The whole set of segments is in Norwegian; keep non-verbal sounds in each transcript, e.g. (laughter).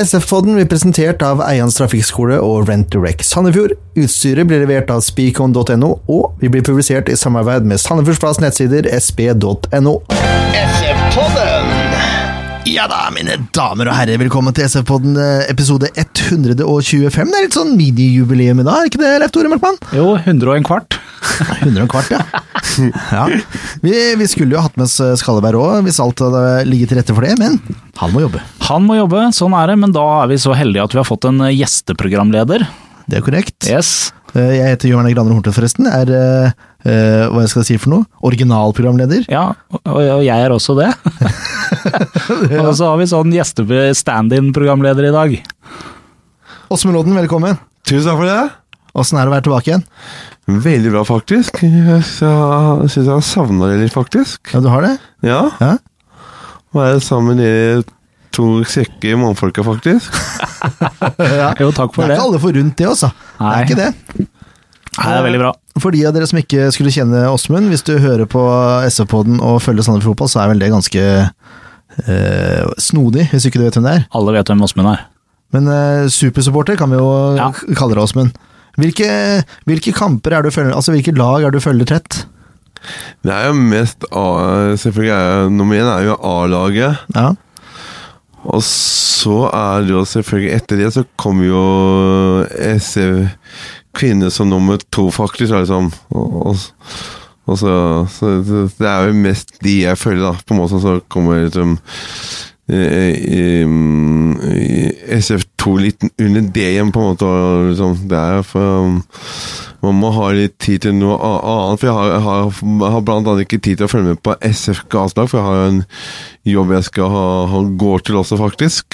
SF-podden blir presentert av Eians trafikkskole og Rent Direct Sandefjord. Utstyret blir levert av speakon.no, og vi blir publisert i samarbeid med Sandefjordsplass nettsider sp.no. SF-podden! Ja da, mine damer og herrer, velkommen til SF-podden eh, episode 125. Det er litt sånn minijubileum i dag, er ikke det, Leif Tore Markmann? Jo, 100 og en kvart. (laughs) 100 og en kvart, ja. (laughs) ja. Vi, vi, skulle jo hatt med oss Skalleberg òg, hvis alt hadde ligget til rette for det, men han må jobbe. Han må jobbe, sånn er det, men da er vi så heldige at vi har fått en gjesteprogramleder. Det er korrekt. Yes. Eh, jeg heter Jørn Graner Horntvedt, forresten. Er uh, hva jeg skal si for noe? Originalprogramleder. Ja, og, og jeg er også det. ja. (laughs) (laughs) Og så har vi sånn gjeste-stand-in-programleder i dag. Åsmund Lodden, velkommen. Tusen takk for det. Åssen er det å være tilbake igjen? Veldig bra, faktisk. Jeg syns jeg har savna det litt, faktisk. Ja, du har det? Ja. ja? Være sammen med de to kjekke mannfolka, faktisk. (laughs) ja. Jo, takk for det. Det er ikke alle forunt det, altså. Nei. Det er ikke det. Nei, det er veldig bra. For de av dere som ikke skulle kjenne Åsmund, hvis du hører på SV-poden og følger Sandefjord Fotball, så er vel det ganske eh, snodig, hvis ikke du vet hvem det er. Alle vet hvem Åsmund er. Men eh, supersupporter kan vi jo ja. kalle deg, Åsmund. Hvilke, hvilke, kamper er du følger, altså hvilke lag er du følger tett? Det er jo mest A, Selvfølgelig er nummer én er jo A-laget. Ja. Og så er det jo selvfølgelig Etter det så kommer jo SF Kvinner som nummer to, faktisk. Liksom. Og, og, så, så, Det er jo mest de jeg følger, da. På en måte så kommer liksom SF2 litt under det igjen, på en måte. Liksom. Det er for um, Man må ha litt tid til noe annet. For jeg har, jeg har, jeg har blant annet ikke tid til å følge med på SF gaslag, for jeg har en jobb jeg skal ha, ha går til også, faktisk.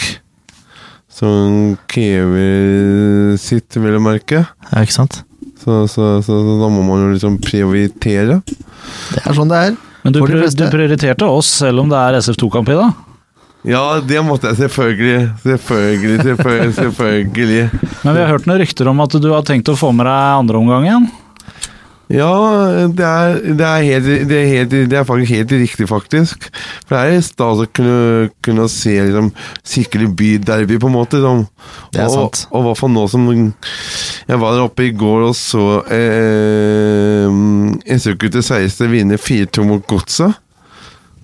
Som krever sitt, vil jeg merke. Ja, ikke sant? Så, så, så, da må man jo liksom prioritere. Det er sånn det er. Men du, du prioriterte oss, selv om det er SF2-kamp i dag? Ja, det måtte jeg selvfølgelig. Selvfølgelig, selvfølgelig. selvfølgelig. Men vi har hørt noen rykter om at du har tenkt å få med deg andre omgang igjen? Ja, det er, det, er helt, det, er helt, det er, faktisk helt riktig, faktisk. For det er stas å kunne, kunne se liksom, skikkelig byderby, på en måte. Liksom. Det er sant. Og, i hvert fall nå som Jeg var der oppe i går og så eh, SU-gutter 16 vinne 4-2 mot Godset.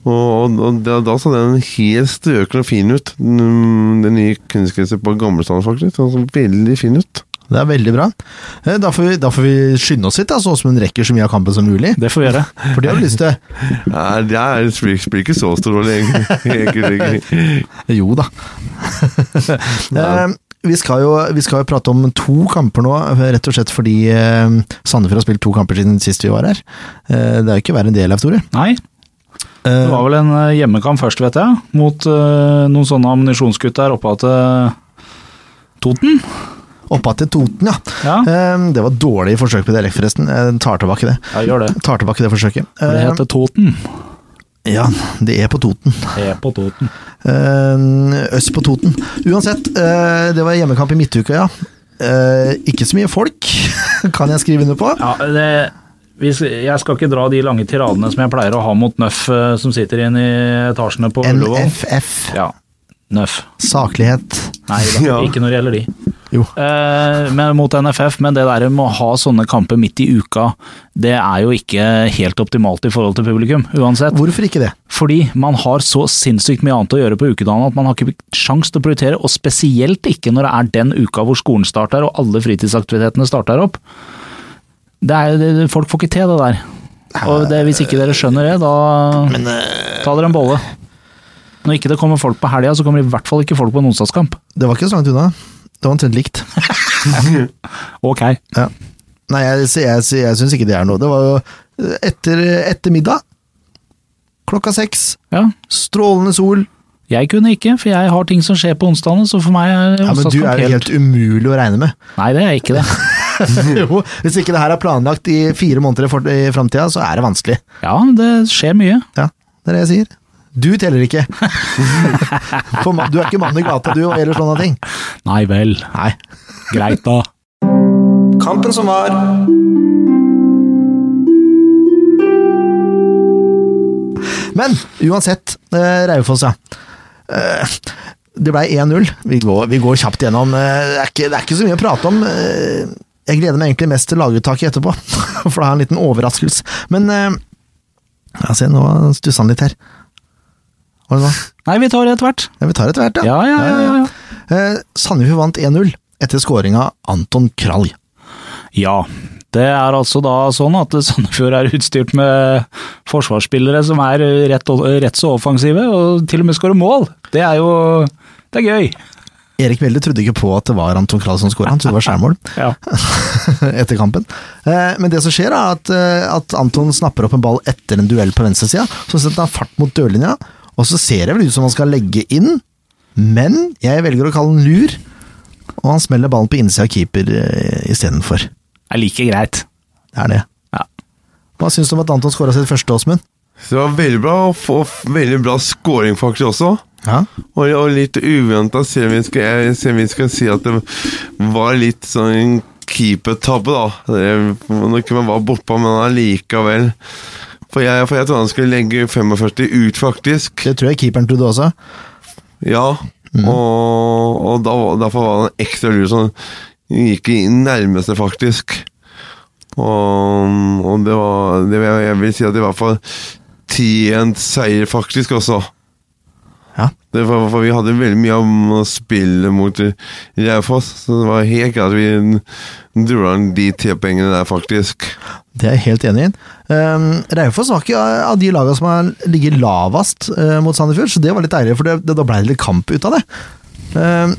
Og, og da, da, så den helt strøken og fin ut. Den, den nye kunstgresset på Gamlestad, faktisk. Den så veldig fin ut. Det er veldig bra. Da får vi, da får vi skynde oss litt, da, sånn som hun rekker så mye av kampen som mulig. Det får vi gjøre. For det har du lyst til. Ja, det er, blir ikke så stor rolle, egentlig. (laughs) jo da. (laughs) vi, skal jo, vi skal jo prate om to kamper nå, rett og slett fordi Sandefjord har spilt to kamper siden sist vi var her. Det er jo ikke verre enn det, Leif Tore. Nei. Det var vel en hjemmekamp først, vet jeg, mot noen sånne ammunisjonskutt der oppe til Toten. Oppa til Toten, ja. ja. Det var dårlig forsøk på dialekt, forresten. Jeg tar tilbake det. Ja, gjør det. Tar tilbake det forsøket. Det heter Toten. Ja, det er på Toten. Det er på Toten. Øst på Toten. Uansett, det var hjemmekamp i midtuka, ja. Ikke så mye folk, (laughs) kan jeg skrive under på. Ja, det jeg skal ikke dra de lange tiradene som jeg pleier å ha mot Nøff, som sitter inne i etasjene på Ullevål. NFF. Ja, Nøff. Saklighet. Nei, da, (laughs) ikke når det gjelder de. Jo. Eh, mot NFF, men det der med å ha sånne kamper midt i uka, det er jo ikke helt optimalt i forhold til publikum, uansett. Hvorfor ikke det? Fordi man har så sinnssykt mye annet å gjøre på ukedagene at man har ikke sjans til å prioritere, og spesielt ikke når det er den uka hvor skolen starter og alle fritidsaktivitetene starter opp. Det er, det, folk får ikke til det der. Og det, hvis ikke dere skjønner det, da Men, uh, ta dere en bolle. Når ikke det kommer folk på helga, så kommer det i hvert fall ikke folk på en onsdagskamp. Det var ikke så langt unna. Det var omtrent likt. (laughs) ok. Ja. Nei, jeg, jeg, jeg syns ikke det er noe. Det var jo etter, etter middag. Klokka seks. Ja. Strålende sol. Jeg kunne ikke, for jeg har ting som skjer på onsdagene, så for meg er ja, Men du er jo helt umulig å regne med. Nei, det er ikke det. (laughs) jo, hvis ikke det her er planlagt i fire måneder i framtida, så er det vanskelig. Ja, det skjer mye. Ja, det er det jeg sier. Du teller ikke. (laughs) du er ikke mann i gata, du, eller sånne ting. Nei vel. Nei. Greit, da. Kampen som var. Men uansett, uh, Raufoss, ja. Uh, Det ble 1-0. Vi, går- vi går kjapt gjennom. Uh, Det er, ikke, det er ikke så mye å prate om. Jeg gleder meg egentlig mest til laguttaket etterpå, (laughs) for det er en liten overraskelse. Men ja, se, nå stussa han litt her. Hva er det? Nei, vi tar det etter hvert. Ja, vi tar etter hvert, Ja, ja, ja. ja, ja. Eh, Sandefjord vant 1-0 etter skåringa Anton Kralj. Ja, det er altså da sånn at Sandefjord er utstyrt med forsvarsspillere som er rett, rett så offensive, og til og med skårer mål. Det er jo det er gøy. Erik Welde trodde ikke på at det var Anton Kralj som skåra, han trodde det var skjærmål (laughs) Ja. (laughs) etter kampen. Eh, Men det som skjer, er at, eh, at Anton snapper opp en ball etter en duell på venstresida. Så setter han fart mot dørlinja, og så ser det vel ut som han skal legge inn, men jeg velger å kalle den lur, og han smeller ballen på innsida av keeper eh, istedenfor. Det er like greit. Det er det. Ja. Hva syns du om at Anton skåra sitt første, Åsmund? Det var veldig bra, og veldig bra scoring faktisk også. Ja. Og, og litt uventa, selv om vi skal, jeg- selv vi skal si at det var litt sånn keepertabbe, da. Det- Når man var bortpå, men allikevel. For jeg, for jeg trodde han skulle legge 45 ut, faktisk. Det tror jeg keeperen trodde også. Ja, og, og da, derfor var han ekstra lur, som gikk i nærmeste, faktisk. Og, og det var det, jeg- vil si at det var for tiend seier, faktisk, også. Ja. Det var, for vi hadde veldig mye om å spille mot Raufoss, så det var helt at vi dro an de tre pengene der, faktisk. Det er jeg helt enig i. Um, Raufoss var ikke av de lagene som har ligget lavest uh, mot Sandefjord, så det var litt deilig, for det, det, da ble det litt kamp ut av det. Um,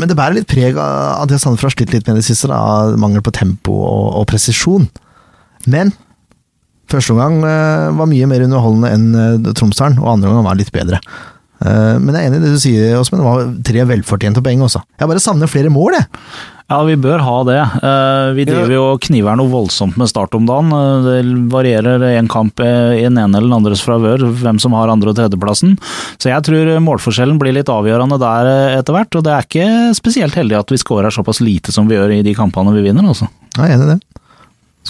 men det bærer litt preg av det Sandefjord har slitt litt med i det siste, da, av mangel på tempo og, og presisjon. Men første omgang uh, var mye mer underholdende enn uh, Tromsdalen, og andre omgang var litt bedre. Eh, men jeg er enig i det du sier, Åsmund. Det var tre velfortjente poeng også. Jeg bare savner flere mål, jeg. Ja, vi bør ha det. Eh, Vi driver jo og kniver noe voldsomt med start om dagen. Eh, Det varierer en kamp i den ene eller den andres favør, hvem som har andre- og tredjeplassen. Så jeg tror målforskjellen blir litt avgjørende der etter hvert. Og det er ikke spesielt heldig at vi skårer såpass lite som vi gjør i de kampene vi vinner, altså. Jeg er enig i det.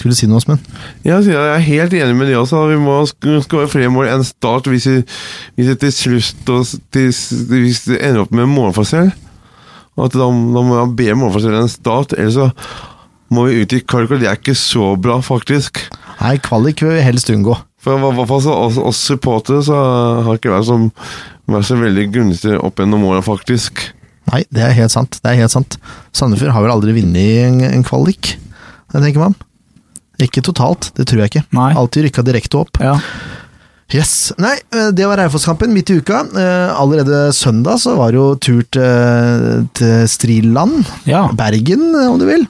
Skulle si noe, Åsmund? Ja, jeg er helt enig med det også. Vi må skåre flere mål enn Start hvis vi, hvis vi til slutt og til, hvis vi ender opp med målforskjell. At da, da må vi ha bedre målforskjell enn Start, ellers så må vi ut i kvalik, og det er ikke så bra, faktisk. Nei, kvalik vil vi helst unngå. For i hvert fall oss, oss supportere så har ikke vært så, vært så veldig gunstig opp gjennom åra, faktisk. Nei, det er helt sant. Det er helt sant. Sandefjord har vel aldri vunnet en, en kvalik, det tenker man. Ikke totalt, det tror jeg ikke. Nei. Alltid rykka direkte opp. Ja. Yes. Nei, eh, det var Raufoss-kampen midt i uka. Eh, Allerede søndag så var det jo tur til, til Striland. ja. Bergen, eh, om du vil.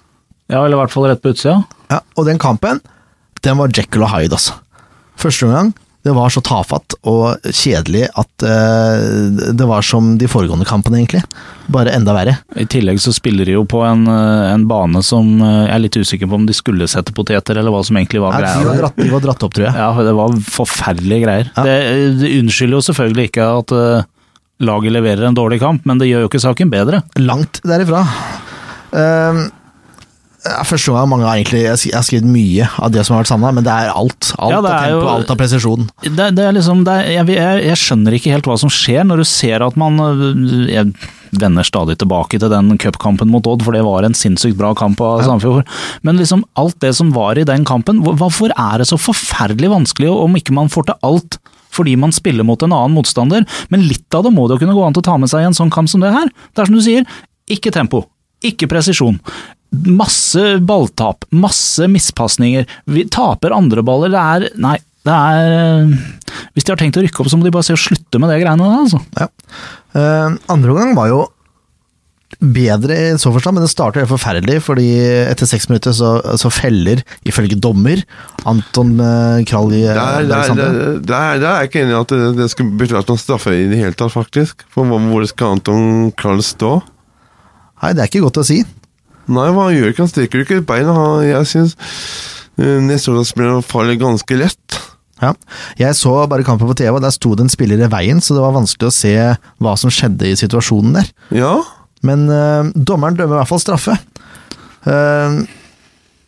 Ja, eller i hvert fall rett på utsida. Ja, og den kampen, den var Jekyll og Hyde, altså. Første omgang, det var så tafatt og kjedelig at uh, det var som de foregående kampene, egentlig. Bare enda verre. I tillegg så spiller de jo på en, eh, en bane som eh, jeg er litt usikker på om de skulle sette poteter, eller hva som egentlig var greia. de, var dratt, de var dratt opp, tror jeg. Ja, det var forferdelige greier. Ja. Det, det unnskylder jo selvfølgelig ikke at uh, laget leverer en dårlig kamp, men det gjør jo ikke saken bedre. Langt derifra. Uh, første gang mange har egentlig Jeg har skrevet mye av det som har vært savna, men det er alt. Alt Ja, er tempo, jo- alt av presisjon. Det, det er liksom, det er, jeg, jeg, jeg skjønner ikke helt hva som skjer når du ser at man øh, Jeg vender stadig tilbake til den cupkampen mot Odd, for det var en sinnssykt bra kamp av Sandefjord. Men liksom alt det som var i den kampen, hvorfor er det så forferdelig vanskelig om ikke man får til alt? Fordi man spiller mot en annen motstander, men litt av det må det jo kunne gå an til å ta med seg i en sånn kamp som det her. Det er som du sier, ikke tempo, ikke presisjon. Masse balltap, masse mispasninger. Vi taper andre baller. Det er Nei, det er øh, Hvis de har tenkt å rykke opp, så må de bare se å slutte med det greiene der, altså. Ja. Ehm, andre omgang var jo bedre i så forstand, men det starter helt forferdelig, fordi etter seks minutter så, så feller, ifølge dommer, Anton uh, Krall i Der, der, der, der, der er jeg ikke enig i at det, det skulle burde vært noen straffer i det hele tatt, faktisk. For hvor- skal Anton Karl stå? Nei, det er ikke godt å si. Nei, hva gjør ikke? Han strekker jo ikke beina. Jeg syns uh, Nesodal-spilleren faller ganske lett. Ja. Jeg så bare kampen på TV, og der sto det en spiller i veien, så det var vanskelig å se hva som skjedde i situasjonen der. Ja, Men eh, dommeren dømmer i hvert fall straffe. Uh,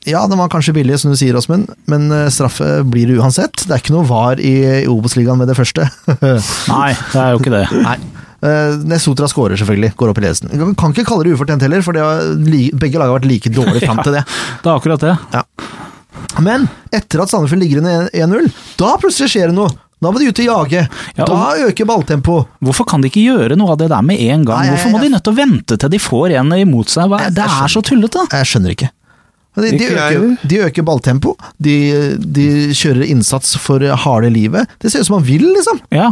ja, den var kanskje billig, som du sier, Åsmund, men eh, straffe blir det uansett. Det er ikke noe var i, i Obos-ligaen med det første. (laughs) Nei, det er jo ikke det. Nei. Uh, Nesotra skårer, selvfølgelig, går opp i ledelsen. Kan, kan ikke kalle det ufortjent heller, for det har, begge lag har vært like dårlige fram til (laughs) det. Det er akkurat det. Ja. Men etter at Sandefjord ligger under 1-0, da plutselig skjer det noe. Da må de ut og jage. Ja, og- Da øker balltempoet. Hvorfor kan de ikke gjøre noe av det der med en gang? Nei, jeg- Hvorfor må de nødt til å vente til de får en imot seg? Hva- Jeg- Det er så tullete! Jeg skjønner ikke. De, de, øker, de øker balltempo, de, de kjører innsats for harde livet. Det ser ut som man vil, liksom. Ja,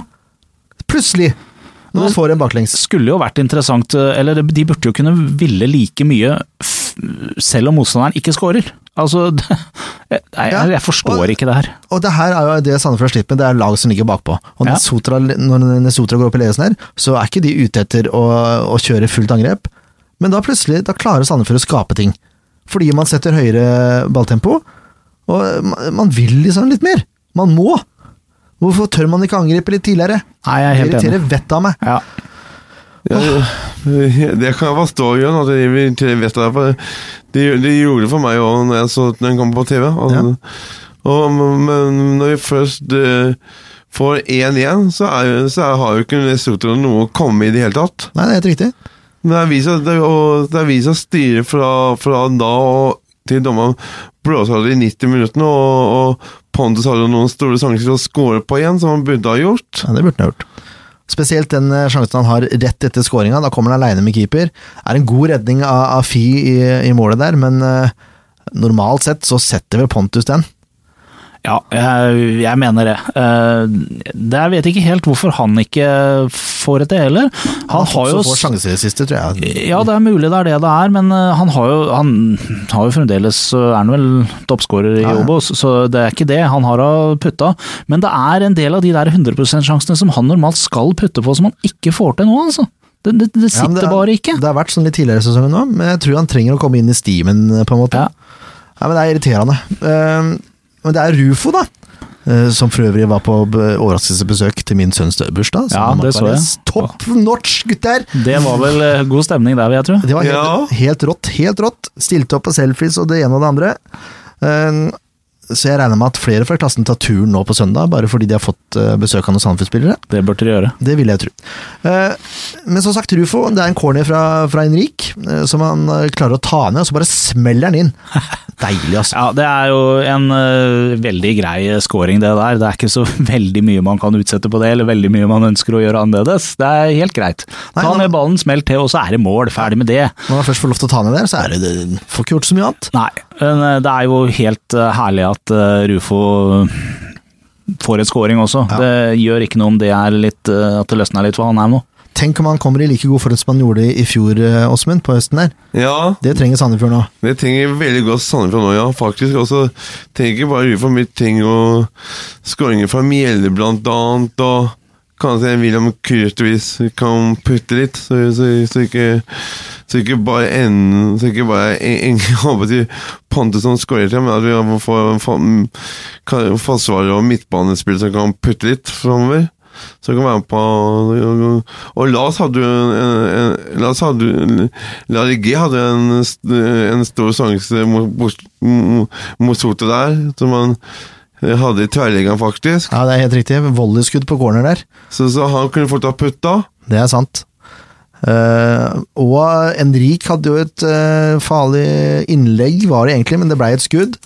Plutselig, når man får en baklengs. skulle jo vært interessant, eh, eller de burde jo kunne ville like mye selv om motstanderen ikke scorer. Altså, (laughs) det, jeg, ja, jeg forstår ikke det her. Og det her er jo det Sandefjord med, det er lag som ligger bakpå. Og Ja. Nesotra, når Nesotra går opp i ledelsen her, så er ikke de ute etter å, å kjøre fullt angrep. Men da plutselig, da klarer Sandefjord å skape ting. Fordi man setter høyere balltempo, og man, man vil liksom litt mer. Man må. Hvorfor tør man ikke angripe litt tidligere? Nei, jeg er Det helt irriterer enig. vettet av meg. Ja. Ja, det kan jeg forstå, Jørn, at de vil av vet det, de, gjorde det for meg òg når jeg så den kom på TV. Og, Ja. og, men når vi først uh, får 1-1, så, er, så er, har jo ikke Lesotho noe å komme i i det hele tatt. Nei, det er helt riktig. Men det det, det er vi som styrer fra, fra da og til dommeren blåser det i 90 minutter, og, og Pontus hadde noen store sjanser til å score på igjen, som han burde ha gjort. Ja, det burde han ha gjort. Spesielt den eh, sjansen han har rett etter skåringa. Da kommer han aleine med keeper. Er en god redning av, av Fi i, i målet der, men uh, normalt sett så setter vel Pontus den. Ja, jeg, jeg mener det. Eh. Jeg vet ikke helt hvorfor han ikke får et det heller. Han har jo så få sjanser i det siste, tror jeg. Ja, det er mulig det er det det er, men eh, han har jo, han har jo fremdeles så Er han vel toppskårer i Ja, ja. Obos, så det er ikke det han har å putta. Men det er en del av de der 100 %-sjansene som han normalt skal putte på, som han ikke får til nå, altså. Det, det, det Ja, det sitter bare ikke. Det har vært sånn litt tidligere i sesongen nå, men jeg tror han trenger å komme inn i stimen, eh, på en måte. Ja. Ja, men det er irriterende. Eh, men det er Rufo, da. eh, som for øvrig var på overraskelsesbesøk til min sønns bursdag. Ja, det så jeg. Topp notch, gutter! Det var vel eh, god stemning der, vil jeg tro. Det var helt, Ja. helt rått. Helt rått. Stilte opp på selfies og det ene og det andre. Så jeg regner med at flere fra klassen tar turen nå på søndag, bare fordi de har fått eh, besøk av noen Sandefjord-spillere. Det burde de gjøre. Det vil jeg tro. Eh, Men som sagt, Rufo, det er en corner fra, fra Henrik, eh, som han klarer å ta ned, og så bare smeller han inn. (laughs) Deilig, altså. Ja, det er jo en veldig grei scoring det der. Det er ikke så (laughs) veldig mye man kan utsette på det, eller veldig mye man ønsker å gjøre annerledes. Det er helt greit. Ta ned ballen, smell til, og så er det mål. Ferdig med det. Når man først får lov til å ta ned der, så er det, det Får ikke gjort så mye annet. Nei, men det er jo helt herlig at eh, Rufo får et scoring også. Ja. Det gjør ikke noe om det er litt, eh, at det løsner litt for han her nå. Tenk om han kommer i like god form som han gjorde i fjor, eh, Åsmund, på høsten der. Ja, Det trenger Sandefjord nå. det trenger veldig godt Sandefjord nå, ja, faktisk. også. trenger ikke bare Rufo vi ting og skåringer fra Mjelde, blant annet, og kanskje William Kurtvis kan putte litt, så, så, så ikke så ikke bare en, så ikke bare en, en (laughs) Pontus som skårer til, men at vi får forsvarere og midtbanespill som kan putte litt framover. Så kan være med på Og Lars hadde jo en, Lars hadde Larry G hadde en, en stor sjanse mot, mot, mot Soto der, som han hadde i tverrliggeren, faktisk. Ja, det er helt riktig. Volleyskudd på corner der. Så, så han kunne fort ha putta. Det er sant. Uh, og Enrik hadde jo et uh, farlig innlegg, var det egentlig, men det blei et skudd.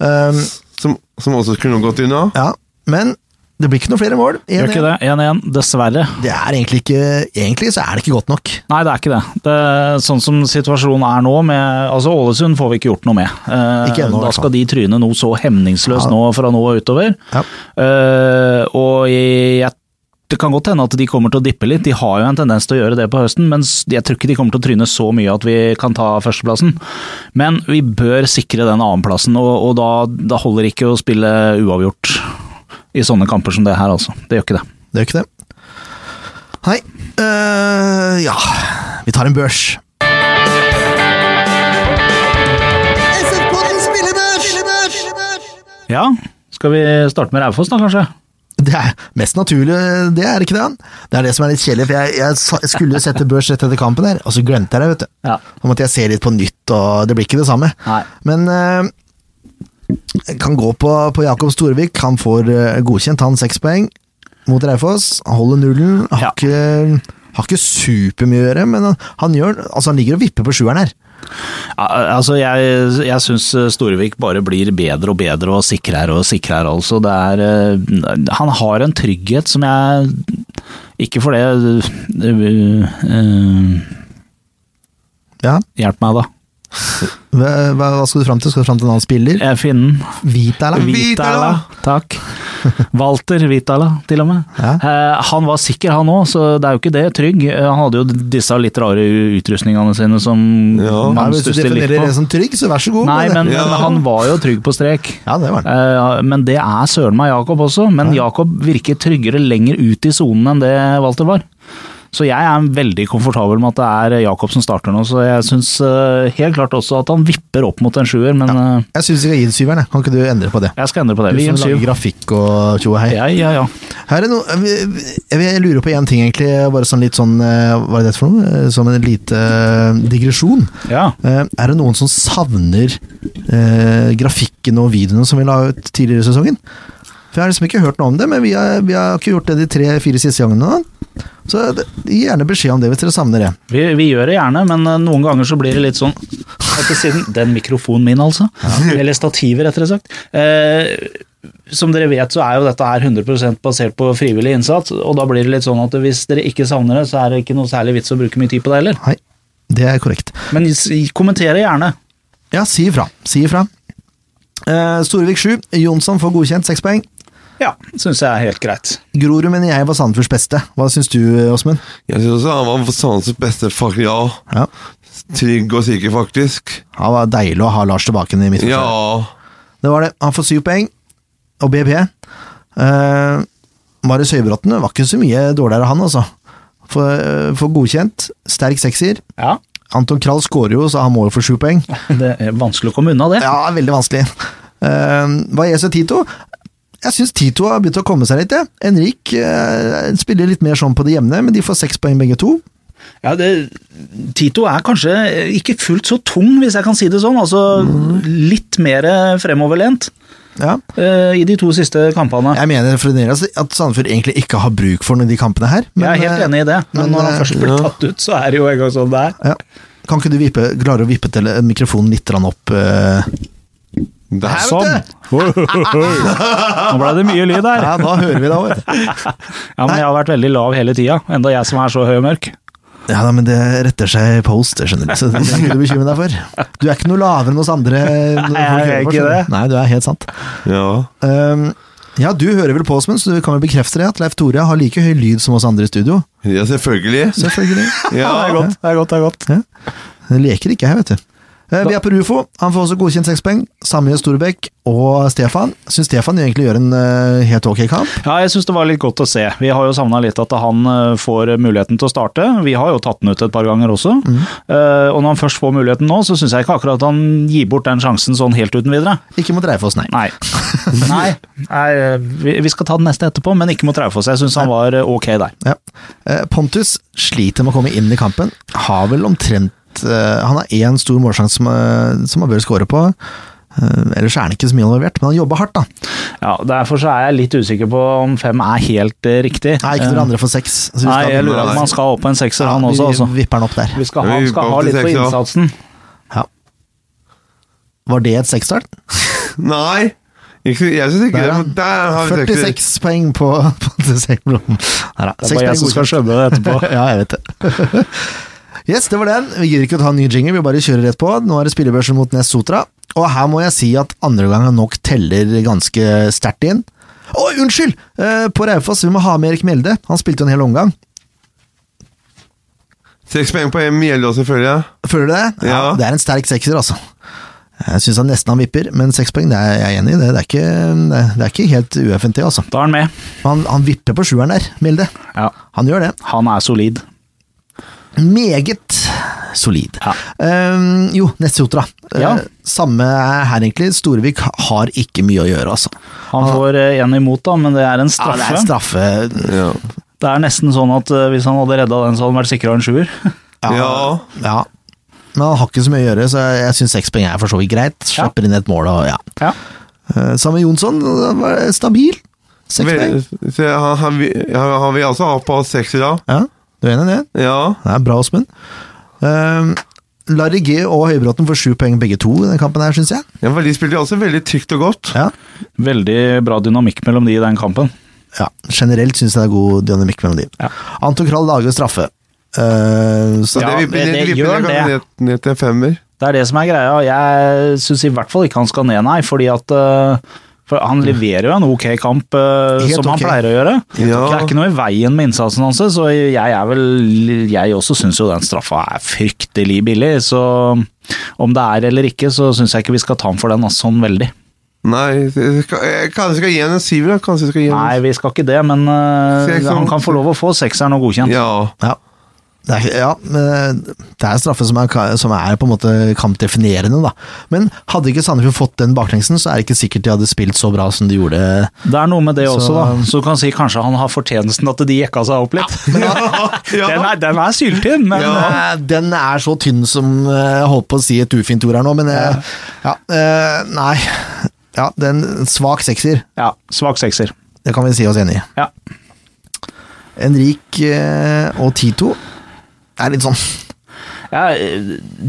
Um, Som, som også kunne gått unna. ja, men det blir ikke noe flere mål. 1-1. Det? dessverre. Det er egentlig ikke Egentlig så er det ikke godt nok. Nei, det er ikke det. det sånn som situasjonen er nå med Altså, Ålesund får vi ikke gjort noe med. Eh, Ikke ennå, da skal de tryne noe så hemningsløst Ja. nå fra nå og utover. Ja. Eh, og jeg, det kan godt hende at de kommer til å dippe litt. De har jo en tendens til å gjøre det på høsten, men jeg tror ikke de kommer til å tryne så mye at vi kan ta førsteplassen. Men vi bør sikre den annenplassen, og, og da, da holder ikke å spille uavgjort i sånne kamper som det her, altså. Det gjør ikke det. Det gjør ikke det. Hei. Uh, Ja, vi tar en børs. Ja, skal vi starte med Raufoss da, kanskje? Det er mest naturlig, det er ikke det, han. Det er det som er litt kjedelig, for jeg, jeg skulle sette børs rett etter kampen her, og så glemte jeg det, vet du. Ja. Så måtte jeg se litt på nytt, og det blir ikke det samme. Nei. Men eh, kan gå på, på Jakob Storvik. Han får eh, godkjent, han seks poeng mot Raufoss. Han holder nullen. Har, Ja. ikke, har ikke supermye å gjøre, men han, han, gjør, altså han ligger og vipper på sjueren her. Ja, Altså, jeg, jeg syns Storevik bare blir bedre og bedre og sikrere og sikrere, altså. Det er eh, Han har en trygghet som jeg Ikke for det uh, uh, uh, Ja, Hjelp meg, da. Hva, hva skal du fram til? Skal du fram til en annen spiller? Jeg finner. Vitala? Vitala. Takk. Walter Vitala, til og med. Ja. Eh, han var sikker, han òg, så det er jo ikke det. Trygg. Han hadde jo disse litt rare utrustningene sine som Ja. litt på. hvis du definerer det som trygg, så vær så god. Nei, men, Ja. men han var jo trygg på strek. Ja, det var han. Eh, Men det er søren meg Jakob også. Men Jakob virker tryggere lenger ut i sonen enn det Walter var. Så jeg er veldig komfortabel med at det er Jakob som starter nå. Så jeg syns helt klart også at han vipper opp mot en sjuer, men ja. Jeg syns vi skal gi den syveren. Kan ikke du endre på det? jeg skal endre på det. Du Vi gir som en lager grafikk og tjo hei. Ja, ja, ja. Her er noe, jeg, jeg lurer på én ting, egentlig. Bare sånn litt sånn eh, Hva er det for noe? Eh, Som en lite eh, digresjon. ja. Eh, Er det noen som savner eh, grafikken og videoene som vi la ut tidligere i sesongen? For Jeg har liksom ikke hørt noe om det, men vi har, vi har ikke gjort det de tre-fire siste gangene. nå. Så gi gjerne beskjed om det hvis dere savner det. Vi, vi gjør det gjerne, men eh, noen ganger så blir det litt sånn Etter siden Den mikrofonen min, altså. Eller stativer, rettere sagt. Eh, som dere vet, så er jo dette her 100% basert på frivillig innsats, og da blir det litt sånn at hvis dere ikke savner det, så er det ikke noe særlig vits å bruke mye tid på det heller. Nei, det er korrekt. Men kommentere gjerne. Ja, si ifra. Si ifra. Eh, Storevik 7. Jonsson får godkjent, seks poeng. Ja, syns jeg er helt greit. Grorud mener jeg var Sandefjords beste. Hva syns du, Åsmund? Jeg syns også han var Sandefjords beste, faktisk. Ja. Ja. Trygg og sikker, faktisk. Det var deilig å ha Lars tilbake i midtforsvaret. Ja. Det var det. Han får syv poeng, og BP. Uh, Marius Høybråten var ikke så mye dårligere, han, altså. For, uh, for godkjent. Sterk sekser. Ja, Anton Krall skårer jo, så han må jo få sju poeng. (laughs) det er vanskelig å komme unna det. Ja, veldig vanskelig. Uh, gjør så Tito? Jeg syns Tito har begynt å komme seg litt. jeg. Henrik eh, spiller litt mer sånn på det jevne, men de får seks poeng begge to. Ja, det, Tito er kanskje ikke fullt så tung, hvis jeg kan si det sånn. Altså litt mer fremoverlent Ja. eh, i de to siste kampene. Jeg mener fremdeles at Sandefjord egentlig ikke har bruk for de kampene her. jeg er helt eh, enig i det, men, men, når han eh, først blir ja. tatt ut, så er det jo en gang sånn det er. Ja. Kan ikke du vippe, klare å vippe til mikrofonen litt opp? eh? Der, er Sånn. (laughs) Nå ble det mye lyd her. Ja, da hører vi det òg. Ja, men jeg har vært veldig lav hele tida, enda jeg som er så høy og mørk. Ja da, men det retter seg i post, det skjønner du. Så det er ikke du bekymre deg for. Du er ikke noe lavere enn oss andre. (laughs) Nei, jeg er ikke du. det. Nei, du er helt sant. Ja. Um, ja, du hører vel på oss, men så du kan vel bekrefte det at Leif Tore har like høy lyd som oss andre i studio? ja, selvfølgelig. Selvfølgelig. Ja. (laughs) det er godt. Det er godt, det er godt. Ja. Jeg leker ikke her, vet du. Eh, Vi er på Rufo. Han får også godkjent seks poeng. Samme gjør Storbekk og Stefan. Syns Stefan egentlig gjør en eh, helt ok kamp. Ja, jeg syns det var litt godt å se. Vi har jo savna litt at han eh, får muligheten til å starte. Vi har jo tatt den ut et par ganger også. Eh, og når han først får muligheten nå, så syns jeg ikke akkurat han gir bort den sjansen sånn helt uten videre. Ikke mot Reifoss, nei. Nei. (laughs) Nei, nei vi, skal ta den neste etterpå, men ikke mot Reifoss. Jeg syns han var ok der. Ja. Pontus sliter med å komme inn i kampen. Har vel omtrent Han har én stor målsjanse som, eh, som han bør score på. Eh, ellers er han ikke så mye involvert, men han jobber hardt, da. Ja, Derfor så er jeg litt usikker på om fem er helt eh, riktig. Nei, ikke når andre får seks. Så vi Nei, skal- jeg lurer på om han skal opp på en sekser, han også. vi Altså. vipper han opp der. Vi skal ha, skal ha litt på innsatsen. Ja. Var det et sekstall? Nei! Ikke, jeg syns ikke Der, det. Der har vi 46 poeng på på. Der, da. Det er bare jeg som skal skjønne det etterpå. (laughs) ja, jeg vet det. Yes, det var den. Vi gidder ikke å ta en ny jingle, vi bare kjører rett på. Nå er det spillebørsen mot Ness Sotra. Og her må jeg si at andre gangen nok teller ganske sterkt inn. Å, unnskyld! Eh, På Raufoss, vi må ha med Erik Mjelde. Han spilte jo en hel omgang. Seks poeng på Mjelde også, føler jeg. Føler du det? Ja. Det er en sterk sekser, altså. Jeg syns han nesten han vipper, men seks poeng, det er jeg enig i. Det, det, er ikke, det er ikke helt UFNT, altså. Da er han med. Han, han vipper på sjueren der, Mjelde. Ja, Han gjør det. Han er solid. Meget solid. Ja. Um, jo, Nessotra. Ja. Uh, samme her, egentlig. Storevik har ikke mye å gjøre, altså. Han får én en imot, da, men det er en straffe. Ja, det er en straffe. Ja. Det er nesten sånn at uh, hvis han hadde redda den, så hadde han vært sikra en sjuer. (laughs) Ja. ja. Men han har ikke så mye å gjøre, så jeg syns seks poeng er for så vidt greit. Slipper inn et mål og ja. Ja. Eh, Samme Jonsson, det stabil. Seks poeng. Han, han, han, han vil altså ha på seks i dag. Ja. Du er enig i det? Ja. Det er bra, Åsmund. Uh, Larry G og Høybråten får sju poeng begge to i den kampen, her, syns jeg. ja de spilte altså veldig trygt og godt. Ja. Veldig bra dynamikk mellom de i den kampen. ja. Generelt syns jeg det er god dynamikk mellom de. Ja. Anton Krall lager straffe. Uh, så Ja, det, vi, det- det vipper gjør det. Ned, ned til femmer. Det er det som er greia. Jeg syns i hvert fall ikke han skal ned, nei. Fordi at eh, for Han leverer jo en ok kamp, uh, som som han pleier å gjøre. Ja. Det er ikke noe i veien med innsatsen hans, så jeg er vel Jeg også syns jo den straffa er fryktelig billig. Så om det er eller ikke, så syns jeg ikke vi skal ta ham for den altså, sånn veldig. Nei, kanskje skal, kanskje skal gi henne en syver. Kanskje skal gi henne Nei, vi skal ikke det, men uh, han kan få lov å få sekseren og godkjent. Ja. Ja. Det er, ja, det er en straffe som er, som er på en måte kampdefinerende, da. Men hadde ikke Sandefjord fått den baklengsen, så er det ikke sikkert de hadde spilt så bra som de gjorde. Det er noe med det Så- også, da. Så du kan si kanskje han har fortjenesten at de jekka seg opp litt. ja. (laughs) Den er, den er syltynn, men Ja. Eh, Den er så tynn som eh, Jeg holdt på å si et ufint ord her nå, men eh, ja, Nei. Ja, det er en svak sekser. ja, svak sekser. Det kan vi si oss enig i. Ja. Henrik og Tito er litt sånn Ja,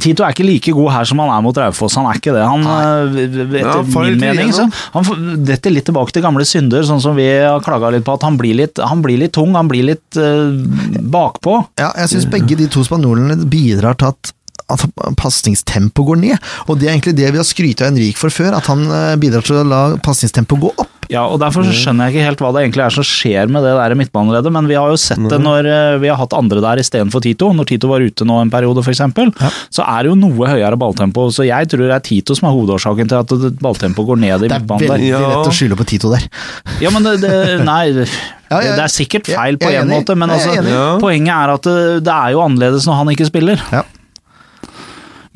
Tito er ikke like god her som han er mot Raufoss, han er ikke det. Han, eh, etter Ja, min mening, så han detter litt tilbake til gamle synder, sånn som vi har klaga litt på, at han blir litt, han blir litt tung, han blir litt uh, bakpå. Ja, jeg syns begge de to spanjolene bidrar til at at pasningstempoet går ned, og det er egentlig det vi har skrytt av Henrik for før, at han eh, bidrar til å la pasningstempoet gå opp. Ja, og Derfor så skjønner jeg ikke helt hva det egentlig er som skjer med det der midtbaneleddet, men vi har jo sett det når eh, vi har hatt andre der istedenfor Tito. Når Tito var ute nå en periode, f.eks., Ja. så er det jo noe høyere balltempo. Så jeg tror det er Tito som er hovedårsaken til at balltempoet går ned i midtbanen. Det er veldig lett å skylde på Tito der. Ja, men det, det Nei, (laughs) Ja, Ja, det er sikkert feil på en måte, men altså, poenget er at det, det er jo annerledes når han ikke spiller. Ja.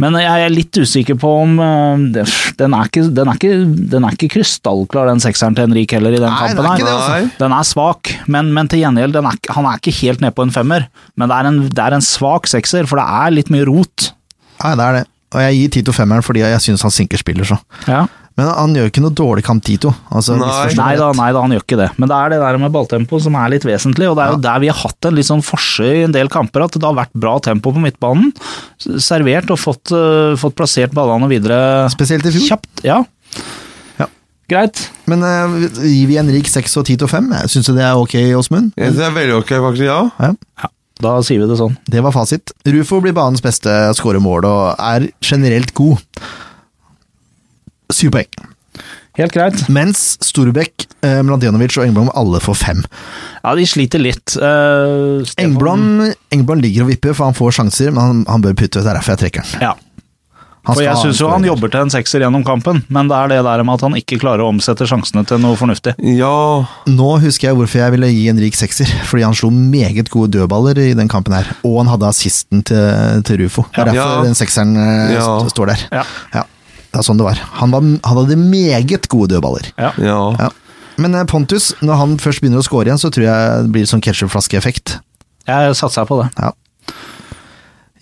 Men jeg er litt usikker på om øh, Den er ikke, den er ikke, den er ikke krystallklar, den sekseren til Henrik heller, i den Nei, den kampen er her. det, altså. Den er svak, men, men til gjengjeld, den er, han er ikke helt nede på en femmer. Men det er en, det er en svak sekser, for det er litt mye rot. Nei, det er det. Og jeg gir Tito femmeren fordi jeg syns han sinker spiller så. Ja. Men han gjør ikke noe dårlig kamp, Tito. Altså, Nei. Nei da, nei da, han gjør ikke det. Men det er det der med balltempo som er litt vesentlig, og det er jo der vi har hatt en litt sånn forse i en del kamper, at det har vært bra tempo på midtbanen. Servert og fått, uh, fått plassert ballene videre Spesielt i fjor. kjapt. Ja. Ja. Greit. Men uh, gir vi Henrik seks og Tito fem? Syns du det er ok, Åsmund? Det er veldig ok, faktisk. Ja. Ja. Ja, da sier vi det sånn. Det var fasit. Rufo blir banens beste, skårer mål og er generelt god. Syv poeng. Helt greit. Mens Storbekk, eh, Mladenovic og Engblom alle får fem. Ja, de sliter litt. Uh, Engblom, Engblom ligger og vipper, for han får sjanser, men han, han bør putte. Det er derfor jeg trekker den. Ja. Han For jeg syns jo han jobber til en sekser gjennom kampen, men det er det der med at han ikke klarer å omsette sjansene til noe fornuftig. ja. Nå husker jeg hvorfor jeg ville gi Henrik sekser, fordi han slo meget gode dødballer i den kampen her, og han hadde assisten til, til Rufo. Det er derfor Ja. den sekseren eh, Ja. st- står der. Ja. Ja, det er sånn det var. Han, var, han hadde meget gode dødballer. Ja. Ja. Ja. Men eh, Pontus, når han først begynner å score igjen, så tror jeg det blir sånn ketsjupflaskeeffekt. Jeg satser på det. Ja.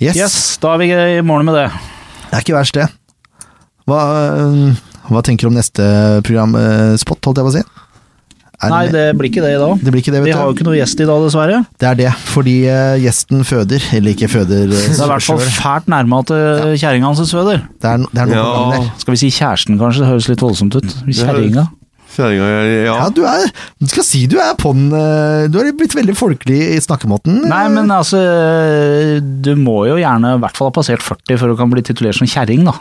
Yes. Yes, da er vi i mål med det. Det er ikke verst, det. Hva, eh, hva tenker du om neste program, eh, holdt jeg på å si? Er Nei, det blir ikke det i dag. det blir ikke det, vet Vi har jo ikke noe gjest i dag, dessverre. Det er det, fordi eh, gjesten føder, eller ikke føder eh, Det er i hvert fall fælt nærme at uh, kjerringa hans føder. Det er, det er noe Ja. på gang der. Skal vi si kjæresten, kanskje? Det høres litt voldsomt ut. Kjerringa. Kjerringa, ja. Ja, du er Du skal si du er på den Du har blitt veldig folkelig i snakkemåten. Nei, men altså Du må jo gjerne i hvert fall ha passert 40 for å kan bli titulert som kjerring, da.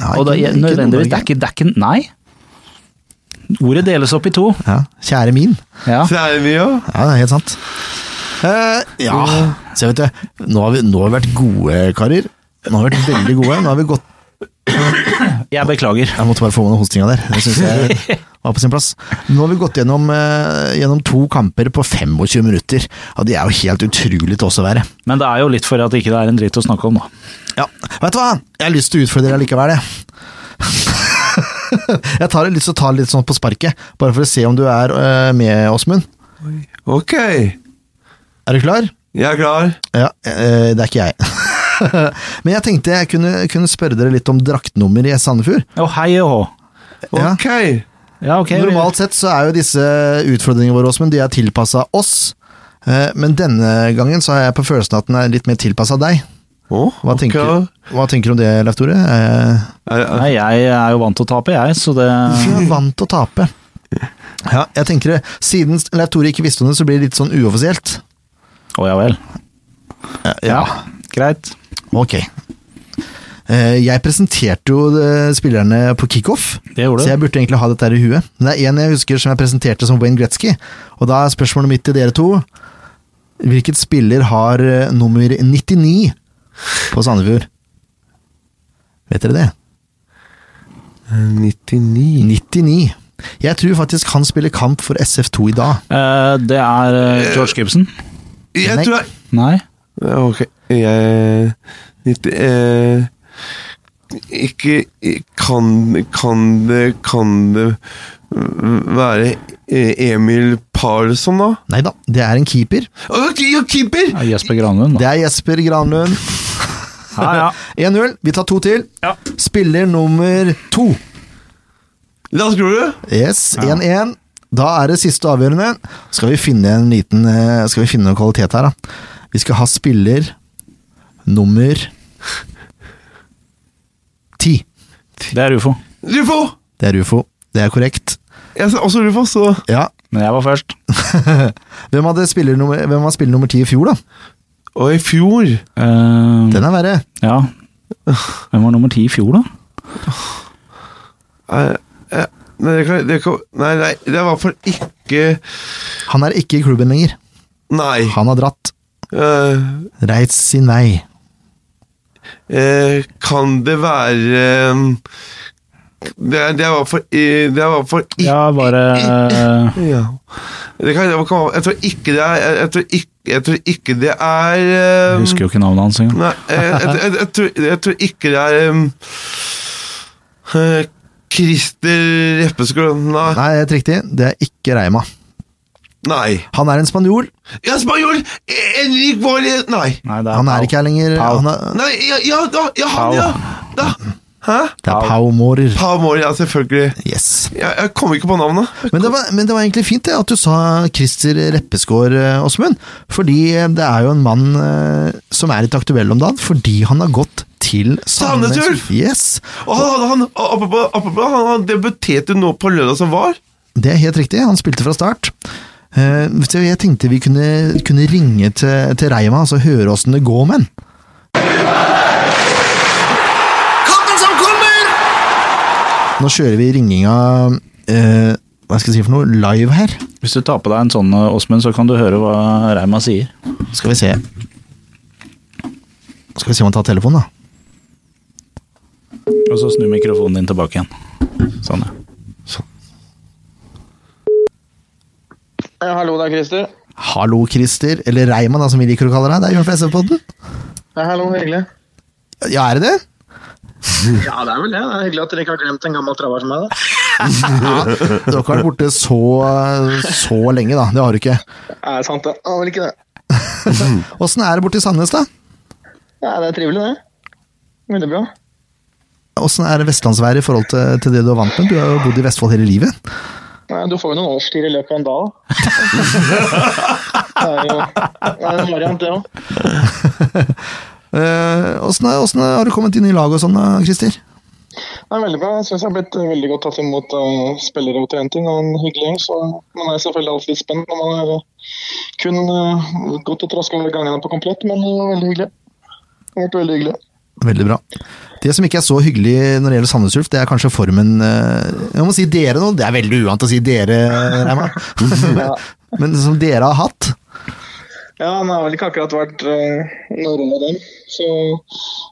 Nei, Og da, ikke- ikke nødvendigvis, det er ikke, det er ikke Nei. Ordet deles opp i to. Ja, kjære min. Ja. Kjære min, ja. Ja, det er helt sant. Uh, ja, så vet du, nå har, vi, nå har vi vært gode, karer. Nå har vi vært veldig gode. Nå har vi gått Jeg beklager. Jeg måtte bare få med noe hostinga der. Det syns jeg var på sin plass. Nå har vi gått gjennom, eh, gjennom to kamper på 25 minutter, og det er jo helt utrolig til oss å være. Men det er jo litt for at ikke det er en dritt å snakke om, da. Ja, vet du hva? Jeg har lyst til å utfordre deg likevel, jeg. (laughs) Jeg tar det litt, så tar det litt sånn på sparket, bare for å se om du er uh, med, Åsmund. Ok. Er du klar? Jeg er klar. Ja, uh, det er ikke jeg. (laughs) Men jeg tenkte jeg kunne, kunne spørre dere litt om draktnummer i Sandefjord. Å, hei og Ok. Ja. Ja, okay. Normalt sett så er jo disse utfordringene våre, Åsmund, de er tilpassa oss. Eh, Men denne gangen så har jeg på følelsen at den er litt mer tilpassa deg. Å, Hva, okay. tenker, hva tenker du om det, Leif Tore? Eh, er, Nei, jeg er jo vant til å tape, jeg, så det Du (laughs) er vant til å tape. Ja, jeg tenker det. Siden Leif Tore ikke visste om det, så blir det litt sånn uoffisielt. Å ja vel. Ja, greit. Ok. Eh, Jeg presenterte jo eh, spillerne på kickoff, Det gjorde så jeg burde egentlig ha dette her i huet. Men det er en jeg husker som jeg presenterte som Wayne Gretzky, og da er spørsmålet mitt til dere to Hvilket spiller har eh, nummer 99 på Sandefjord? Vet dere det? 99 99. Jeg tror faktisk han spiller kamp for SF2 i dag. Eh, Det er eh, George Gibson. Jeg tror jeg Nei? Ok, jeg 90 eh, Ikke kan, kan det Kan det være eh, Emil Parlsson, da? Nei da, det er en keeper. Å, ja, keeper! er Jesper Granlund, da. Det er Jesper Granlund. Ja, ja. (laughs) 1-0. Vi tar to til. Ja. Spiller nummer to. Lars Grorud? Yes, 1-1. Da er det siste avgjørende. Skal vi finne en liten eh, Skal vi finne noe kvalitet her, da? Vi skal ha spiller nummer ti. Det er ufo. Ufo! Det er ufo. Det er korrekt. Jeg sa også Rufus, så Ja. Men jeg var først. (laughs) Hvem hadde spiller nummer, hvem var spiller nummer ti i fjor, da? Og i fjor Eh, Den er verre. ja. Hvem var nummer ti i fjor, da? eh, eh, Nei, det kan, det kan, nei, nei, det er i hvert fall ikke Han er ikke i klubben lenger. Nei. Han har dratt. Eh, Reist sin vei. eh, kan det være um, det, er- det var i- Det var for ikke Ja, bare uh... Ja. Det kan, det kan, jeg tror ikke det er Jeg, jeg, tror, ikke, jeg tror ikke det er Jeg um, husker jo ikke navnet hans engang. Nei, jeg, jeg, jeg, jeg, tror, jeg tror ikke det er um, Christer Reppeskog Nei. Nei, helt riktig. Det er ikke Reima. Nei. Han er en spanjol. Ja, spanjol! Enrik Valle Nei. Nei, er Han er Pau. ikke her lenger. Pau. Han er, Nei, ja, ja, da, ja han, Pau. ja! Da. Hæ? det er Pau. Mårer. Pau Mårer, ja, selvfølgelig. Yes. Jeg, jeg kom ikke på navnet. Men det, var, men det var egentlig fint det, at du sa Christer Reppeskår, eh, Åsmund. Fordi det er jo en mann eh, som er litt aktuell om dagen, fordi han har gått til Sandnes Ulf! Yes, Og han, han, apropos, apropos, han, han debuterte nå på lørdag som var. det er helt riktig. Han spilte fra start. Eh, så jeg tenkte vi kunne, kunne ringe til, til Reima og så høre åssen det går med han. Kampen som kommer! Nå kjører vi ringinga eh, Hva skal jeg si for noe? Live her. Hvis du tar på deg en sånn, eh, Åsmund, så kan du høre hva Reima sier. Skal vi se Skal vi se om han tar telefonen, da. Og så snu mikrofonen din tilbake igjen. Sånn, ja. Ja, hallo, det er Christer. Hallo, Christer. Eller Reima, da, som vi liker å kalle deg. Det er Jørn fra SF-podden. Ja, hallo, hyggelig. Ja, er det det? Ja, det er vel det. Det er hyggelig at dere ikke har glemt en gammel traver som meg. da. Du har ikke vært borte så, så lenge, da. Det har du ikke. Er det sant, det? Ja, vel ikke det. (laughs) Åssen er det borte i Sandnes, da? Ja, det er trivelig, det. Veldig bra. Åssen er vestlandsværet i forhold til, til det du er vant med? Du har jo bodd i Vestfold hele livet. Nei, du får jo noen årstider i løpet av en dag. (laughs) Det er jo det er en variant, det òg. (laughs) Eh, Åssen uh, har du kommet inn i laget og sånn, Christer? Det er veldig bra. Jeg syns jeg har blitt veldig godt tatt imot av spillere og trening. Og en hyggelig gjeng, så man er selvfølgelig alltid litt spent når man er eh, kun uh, gått og traska gangene på komplett, men det var veldig hyggelig. Det har vært veldig hyggelig. Veldig bra. Det som ikke er så hyggelig når det gjelder Sandnes Ulf, det er kanskje formen eh, Jeg må si dere nå, det er veldig uvant å si dere, Reimar. (laughs) Ja. Men som dere har hatt. Ja, han har vel ikke akkurat vært uh, noen av dem, så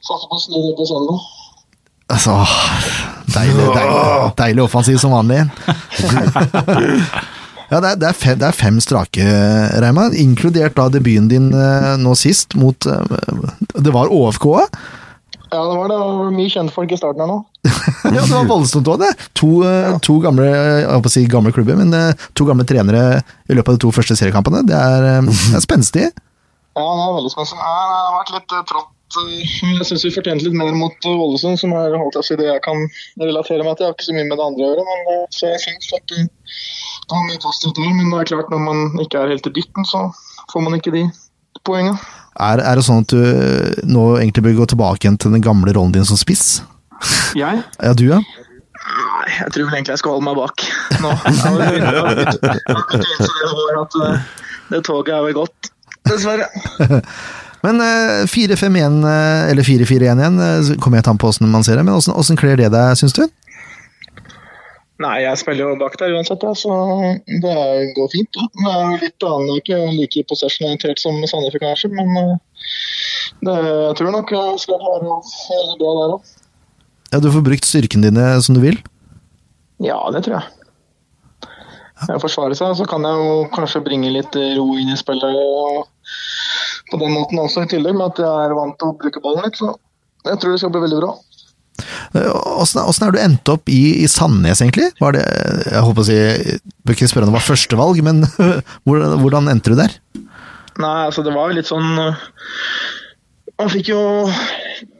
satser på å snu det på søndag. Altså, deilig, deilig, deilig offensiv som vanlig. (laughs) Ja, det er, det, er fem, det er fem strake, Reima, inkludert da debuten din eh, nå sist mot eh, Det var ÅFK? Ja, det var det. Det var mye kjentfolk i starten her nå. (laughs) Ja, det var voldsomt òg, det. To, ja. to gamle jeg holdt på å si gamle klubber, men eh, to gamle trenere i løpet av de to første seriekampene. Det er, eh, (laughs) det er spenstig. Ja, det er veldig spennende. Ja, det har vært litt trått. eh, Jeg syns vi fortjente litt mer mot Ålesund, som er holdt jeg si, det jeg kan relatere meg til. Jeg har ikke så mye med det andre å gjøre, men så jeg syns at det var mye positivt der, men det er klart når man ikke er helt i dytten, så får man ikke de poengene. Er, er det sånn at du eh, nå egentlig bør gå tilbake igjen til den gamle rollen din som spiss? Jeg? (laughs) Ja, du ja? Nei, jeg tror vel egentlig jeg skal holde meg bak nå. (laughs) At eh, det toget er vel gått. Dessverre. (laughs) Men eh, 4-5-1, eh, eller 4-4-1 igjen, kommer jeg til an på hvordan man ser det, men hvordan kler det deg, syns du? Nei, jeg spiller jo bak der uansett, ja, så det går fint. Ja. Det er litt annet, ikke like possession-orientert som Sandefjord kanskje, men eh, det, jeg tror nok jeg skal klare å bra der òg. Ja, Du får brukt styrkene dine som du vil? Ja, det tror jeg. Jeg forsvare seg, så kan jeg jo kanskje bringe litt ro inn i spillet. og På den måten også, i tillegg med at jeg er vant til å bruke ballen litt. Så jeg tror det skal bli veldig bra. Eh, Åssen er du endt opp i, i Sandnes, egentlig? Var det, jeg håper å si, bør ikke spørre om det var førstevalg, men (laughs) hvordan, hvordan endte du der? Nei, altså det var litt sånn øh, Man fikk jo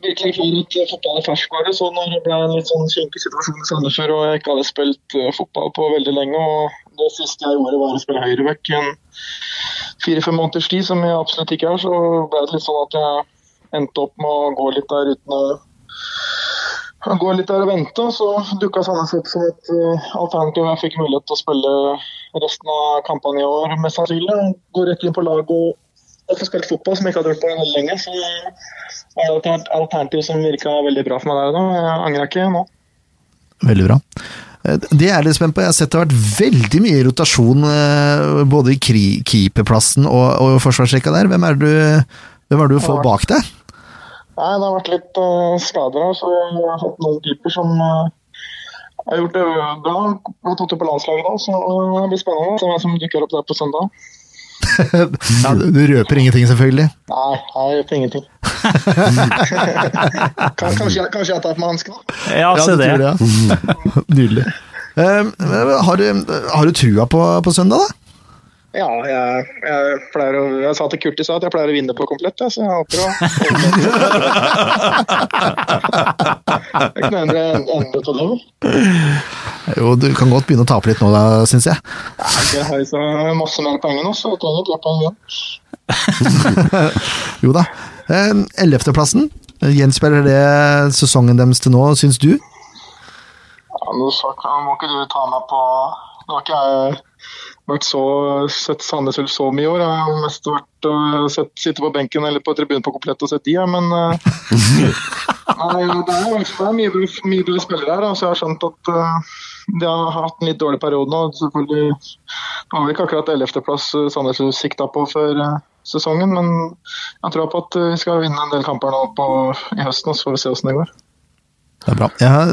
virkelig føle at fotball i ferskvare, så når det ble en litt sånn kinkig situasjon i Sandnes før, og jeg ikke hadde spilt fotball på veldig lenge, og det siste jeg gjorde var å spille høyreback i fire-fem måneders tid, som jeg absolutt ikke er, så ble det litt sånn at jeg endte opp med å gå litt der uten å gå litt der og vente, og så dukka Sandnes opp som et uh, alternativ. Jeg fikk mulighet til å spille resten av kampene i år, mest sannsynlig. Gå rett inn på lag og og få spilt fotball, som jeg ikke hadde gjort på veldig lenge. Så det et alternativ som virka veldig bra for meg der og da. Jeg angrer ikke nå. Veldig bra. Det Det jeg er litt spent på, jeg har sett det har vært veldig mye rotasjon eh, både i keeperplassen og, og forsvarsrekka der. Hvem er det du, hvem er det du får bak deg? Nei, det har vært litt uh, skader her, så jeg har hatt noen typer som uh, har gjort det bra. Vi har tatt det på landslaget da, så uh, det blir spennende å se hvem som dukker opp der på søndag. Ja, (laughs) du røper ingenting, selvfølgelig. Nei, jeg røper ingenting. (laughs) Kan- kanskje, kanskje jeg tar på meg hanskene? Ja, se det. tror ja. (laughs) Nydelig. Uh, har, du, har du trua på, på søndag, da? Ja, jeg, jeg pleier å Jeg sa til Kurt i stad at jeg pleier å vinne på komplett, så jeg håper å (laughs) Det ikke noe endre endre det. Jo, du kan godt begynne å tape litt nå, da, syns jeg. Jeg har så masse mer penger nå, så jeg trenger ikke poeng igjen. Jo da. Eh, Ellevteplassen. Gjenspeiler det sesongen deres til nå, syns du? Ja, nå må ikke du ta meg på Nå har ikke jeg vært så, sett Sandnes Ulf så mye i år. Jeg har mest vært uh, sett, sitte på benken eller på tribunen på komplett og sett de, ja, men uh, (laughs) Nei, det er, det er mye, mye bra spillere her. Så jeg har skjønt at uh, de har hatt en litt dårlig periode nå. Selvfølgelig Det var ikke akkurat 11.-plass Sandnes Ulf sikta på før eh, sesongen, men jeg tror på at eh, vi skal vinne en del kamper nå på, i høsten, så får vi se hvordan det går. Det er bra. Jeg har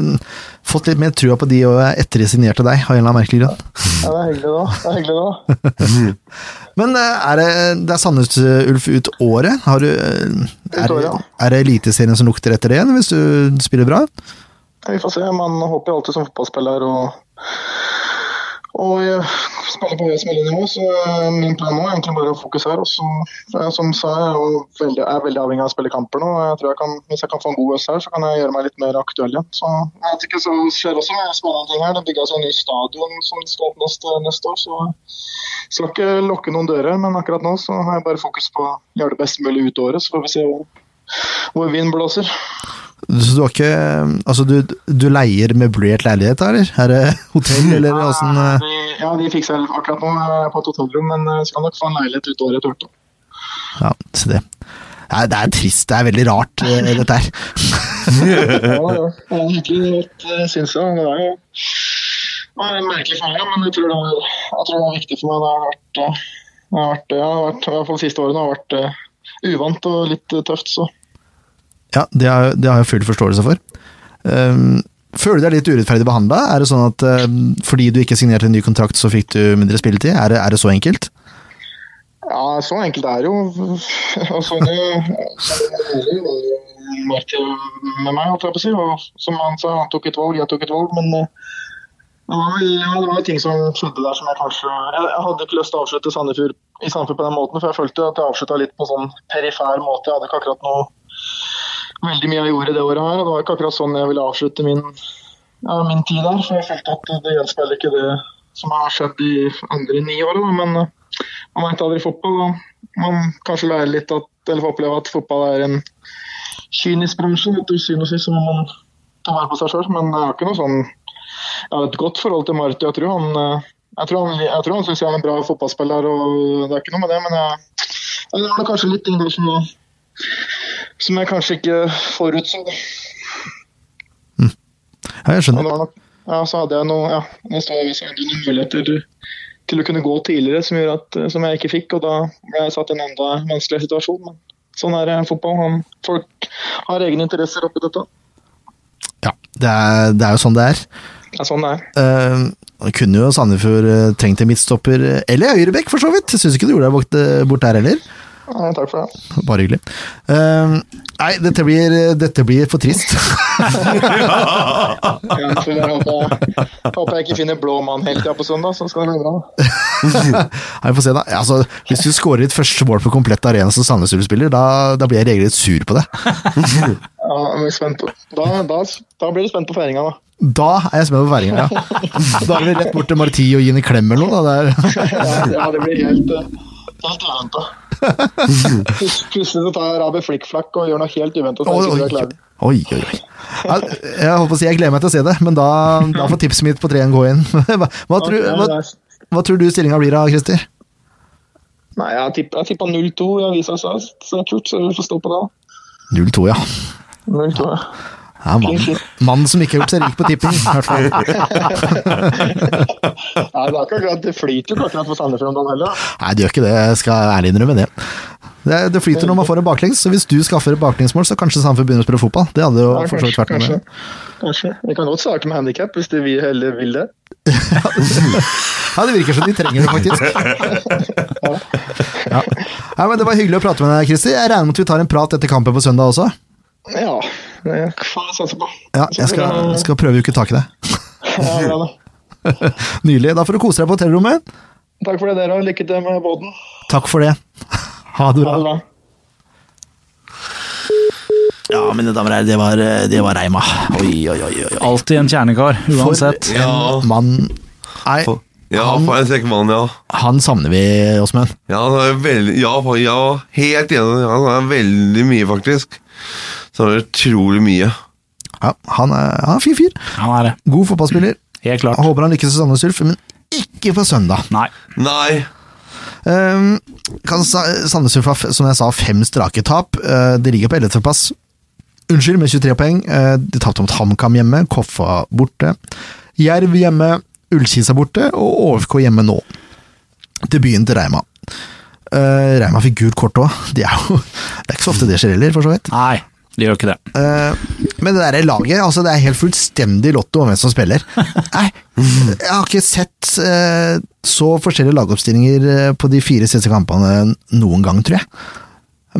fått litt mer trua på de og etter de signerte deg, av en eller annen merkelig grunn. Ja, det er hyggelig da. Det er hyggelig da. (laughs) Men eh, er det, det er Sandnes Ulf ut året? Har du, eh, er, er det Eliteserien som lukter etter det igjen, hvis du spiller bra? Ja, Vi får se. Man håper jo alltid som fotballspiller å og jeg spiller på høyest mulig nivå, så eh, min plan nå er egentlig bare å fokusere. Og så, for jeg, som sa, jeg er, veldig, avhengig av å spille kamper nå. Jeg tror jeg kan, hvis jeg kan få en god øst her, så kan jeg gjøre meg litt mer aktuell igjen. Så jeg vet ikke, så skjer også mye spennende ting her. Det bygges en ny stadion som skal åpnes neste år. Så jeg skal ikke lukke noen dører, men akkurat nå så har jeg bare fokus på å gjøre det best mulig ut året. Så får vi se hvor, hvor vind blåser. Så du har ikke Altså, du, du leier møblert leilighet, eller? Er det hotell, eller åssen Ja, eh? ja, de fikser jeg akkurat nå på et hotellrom, men jeg skal nok få en leilighet ut året etter hvert. Ja, se det. Nei, det er trist. Det er veldig rart, eh, (laughs) dette her. Ja, ja. Det er hyggelig, det syns jeg. Det er jo det er en merkelig for meg, men jeg tror, det er, jeg tror det er viktig for meg. Det har vært, eh, det har vært, ja, det har vært i hvert fall de siste årene har vært uh, uvant og litt eh, tøft. så Ja, det har, det har jeg full forståelse for. Um, føler du deg litt urettferdig behandla? Er det sånn at uh, fordi du ikke signerte en ny kontrakt, så fikk du mindre spilletid? Er det, er det så enkelt? Ja, så enkelt er det jo. Og sånn er med meg, holdt jeg på å si. Og som han sa, han tok et valg, jeg tok et valg. Men eh, det var, ja, det var ting som skjedde der som jeg kanskje jeg hadde ikke lyst til å avslutte Sandefjord i Sandefjord på den måten, for jeg følte at jeg avslutta litt på sånn perifær måte. Jeg hadde ikke akkurat noe veldig mye jeg gjorde det året her, og det var ikke akkurat sånn jeg ville avslutte min, ja, min tid der. For jeg følte at det gjenspeiler ikke det som har skjedd de andre ni åra. Men uh, man veit aldri fotball. Og man kanskje lærer litt at, eller får oppleve at fotball er en kynisk bransje. Til syvende og sist må man ta vare på seg sjøl. Men jeg har ikke noe sånn Jeg har et godt forhold til Marty. Jeg tror han jeg tror han, jeg tror han syns jeg er en bra fotballspiller, og det er ikke noe med det. Men jeg, jeg har kanskje litt ting der som, som jeg kanskje ikke forutså. Ja, jeg skjønner. Nok, ja, så hadde jeg noe, ja, noen muligheter til, til, å kunne gå tidligere som, at, som, jeg ikke fikk. og Da ble jeg satt i en enda vanskeligere situasjon. Men sånn er fotball. Han, folk har egne interesser oppi dette. Ja, det er, det er, jo sånn det er. Det er sånn det er. Uh, kunne jo Sandefjord uh, trengt en midtstopper, eller Øyrebekk for så vidt. Syns ikke du gjorde deg bort der heller. Nei, takk for det. Bare hyggelig. Uh, nei, dette blir, dette blir for trist. (laughs) ja, så jeg håper, jeg ikke finner blå mann helt tida på søndag, så skal det bli bra. Nei, vi får se, da. Altså, hvis du skårer ditt første mål på komplett arena som Sandnes Ulf-spiller, da, da, blir jeg regelrett sur på det. (laughs) ja, jeg spent. Da, da, da blir du spent på feiringa, da. Da er jeg spent på feiringa, ja. (laughs) Da er vi rett bort til Marti og gi en klem eller noe. Da, ja, det blir helt, helt uventa. (laughs) Plutselig så tar Rabi flikkflakk og gjør noe helt uventa. Oi, oi, oi. Jeg holdt på å si jeg gleder meg til å se det, men da, da får tipset mitt på 3-1 gå inn. (laughs) Hva, hva, tror, hva, hva tror du stillinga blir da, Christer? Nei, Jeg tippa 0-2 i avisa, så kult, så vi får stå på det. 0-2, ja. 0-2, ja. Ja, Mannen mann som ikke har gjort seg rik på tipping, i hvert fall. (laughs) Nei, det, akkurat, det flyter jo ikke akkurat for Sandefjord om dagen heller. Nei, det gjør ikke det, jeg skal ærlig innrømme det. det. Det, flyter når man får en baklengs, så hvis du skaffer et baklengsmål, så kanskje Sandefjord begynner å spille fotball. Det hadde jo ja, for så vidt vært noe. Kanskje. Vi kan godt starte med handikap, hvis vi heller vil det. (laughs) ja, det virker som de trenger det, faktisk. (laughs) ja. ja. men Det var hyggelig å prate med deg, Christer. Jeg regner med at vi tar en prat etter kampen på søndag også? Ja, det får jeg satse på. Ja, jeg skal, skal prøve å uke tak i det. ja, bra da. (laughs) Nydelig. Da får du kose deg på hotellrommet. Takk for det, dere. Lykke til med båten. Takk for det. (laughs) Ha det bra. Ja, mine damer og herrer, det var, det var Reima. Oi, oi, oi. oi. Alltid en kjernekar, uansett. For en mann. Nei, ja, han, for en kjekk mann, ja. Han savner vi, Åsmund. Ja, ja, ja, helt enig. Han er veldig mye, faktisk. Så det er utrolig mye. Ja, han er, han er fin fyr. Han er det. God fotballspiller. Helt klart. Jeg håper han lykkes i Sandnes Ulf, men ikke på søndag. Nei. Nei. Um, Sandnes Ulf har, som jeg sa, fem strake tap. Uh, de ligger på 11.-plass. Unnskyld, med 23 poeng. Uh, de tapte mot HamKam hjemme, Koffa borte. Jerv hjemme, Ullkisa borte, og OFK hjemme nå. Debuten til Reima. Uh, Reima fikk gult kort òg. (laughs) Det, er jo, det er ikke så ofte det skjer heller, for så vidt. Nei, det gjør ikke det. Uh, men det der laget, altså det er helt fullstendig lotto om hvem som spiller. (laughs) Nei, jeg har ikke sett uh, så forskjellige lagoppstillinger på de fire siste kampene noen gang, tror jeg.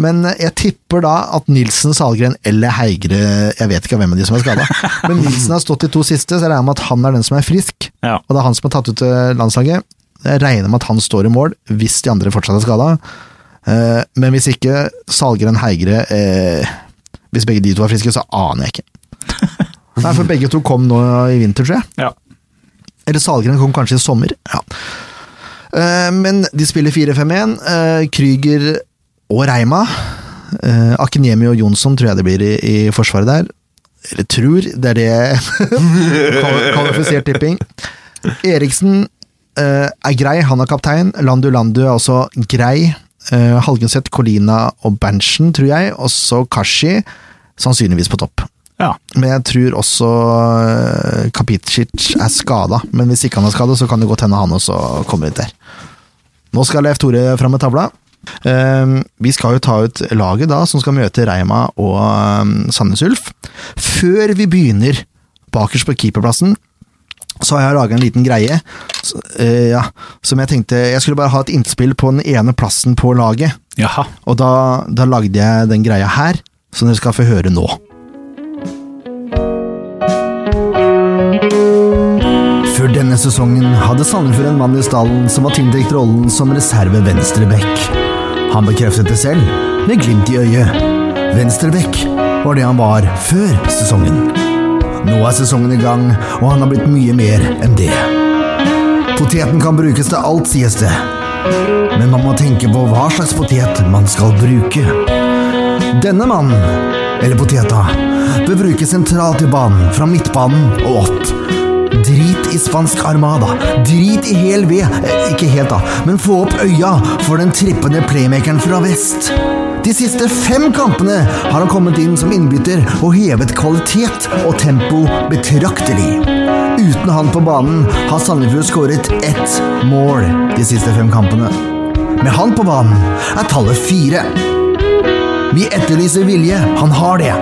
Men jeg tipper da at Nilsen, Salgren eller Heigre Jeg vet ikke hvem av de som er skada. (laughs) Men Nilsen har stått de to siste, så jeg regner med at han er den som er frisk. Ja. Og det er han som har tatt ut landslaget. Jeg regner med at han står i mål, hvis de andre fortsatt er skada. Men hvis ikke, Salgren, Heigre eh, Hvis begge de to er friske, så aner jeg ikke. (laughs) Nei, for begge to kom nå i vinter, tror jeg. Ja. Eller Salgren kom kanskje i sommer. Ja. Men de spiller 4-5-1. Krüger og Reima. Akiniemi og Jonsson tror jeg det blir i, i forsvaret der. Eller tror, det er det (laughs) Kvalifisert (laughs) tipping. Eriksen uh, er grei, han er kaptein. Landu Landu er også grei. Uh, Halgenseth, Colina og Berntsen, tror jeg. Også Kashi, sannsynligvis på topp. Ja. Men jeg tror også uh, Kapicic er skada. Men hvis ikke han er skada, så kan det godt hende han også kommer ut der. Nå skal Leif Tore fram med tavla. Uh, vi skal jo ta ut laget da, som skal møte Reima og um, Sandnes Ulf. Før vi begynner bakerst på keeperplassen, så har jeg laga en liten greie uh, ja, som jeg tenkte Jeg skulle bare ha et innspill på den ene plassen på laget. Jaha. Og da, da lagde jeg den greia her, som dere skal få høre nå. Før denne sesongen hadde Sandefjord en mann i stallen som var tiltenkt rollen som reserve venstreback. Han bekreftet det selv, med glimt i øyet. Venstreback var det han var før sesongen. Nå er sesongen i gang, og han har blitt mye mer enn det. Poteten kan brukes til alt, sies det. Men man må tenke på hva slags potet man skal bruke. Denne mannen, eller poteta, bør brukes sentralt i banen, fra midtbanen og opp. Drit i spansk armada, drit i hel ved, Eh, ikke helt da, men få opp øya for den trippende playmakeren fra vest. De siste fem kampene har han kommet inn som innbytter og hevet kvalitet og tempo betraktelig. Uten han på banen har Sandefjord skåret ett mål de siste fem kampene. Med han på banen er tallet fire. Vi etterlyser vilje, han har det.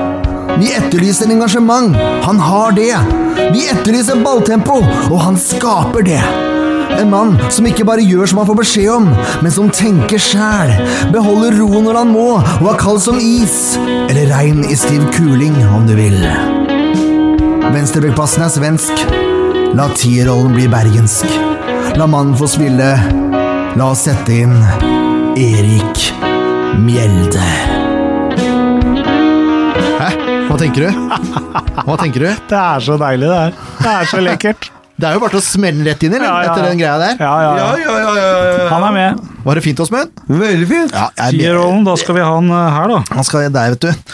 Vi etterlyser engasjement, han har det. Vi etterlyser balltempo, og han skaper det. En mann som ikke bare gjør som han får beskjed om, men som tenker sjæl, beholder roen når han må, og er kald som is. Eller regn i stiv kuling, om du vil. Venstrebekkpassen er svensk. La tierrollen bli bergensk. La mannen få spille. La oss sette inn Erik Mjelde. Hæ? Hva tenker du? Hva tenker du? (laughs) Det er så deilig, det her. Det er så lekkert. Det er jo bare til å smelle rett inn i. Ja, ja, etter den greia der. Ja, ja, Ja, ja. ja, ja. ja, ja. Han er med. Var det fint, Åsmund? Veldig fint. Tierrollen, da skal vi ha han eh, her, da. han skal der, vet du.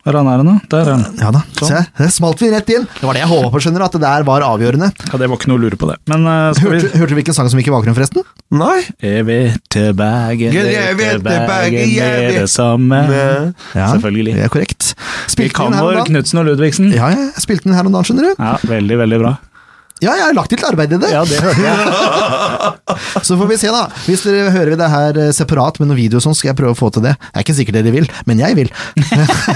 Hvor er han her, da? Der er han. Ja da, Sånn. se. Det smalt vi rett inn. Det var det jeg håpa på, skjønner du, at det der var avgjørende. Ja, det var ikke noe å lure på det. Men uh, skal Hørte, vi hørte du hvilken sang som gikk i bakgrunnen, forresten? Nei. Jeg vet til Bergen, Jeg vet til Bergen, jeg er det samme. Ja, Selvfølgelig. Det er korrekt. Vi Spilte kan her om vår dagen. Knutsen og Ludvigsen. Ja, jeg spilte den her om dagen, skjønner du. Ja, veldig, veldig bra. Ja, jeg har lagt litt arbeid i det. Ja, det hørte jeg. (laughs) Så får vi se, da. Hvis dere hører det her eh, separat med noen video og sånn, skal jeg prøve å få til det. Det er ikke sikkert dere vil, men jeg vil.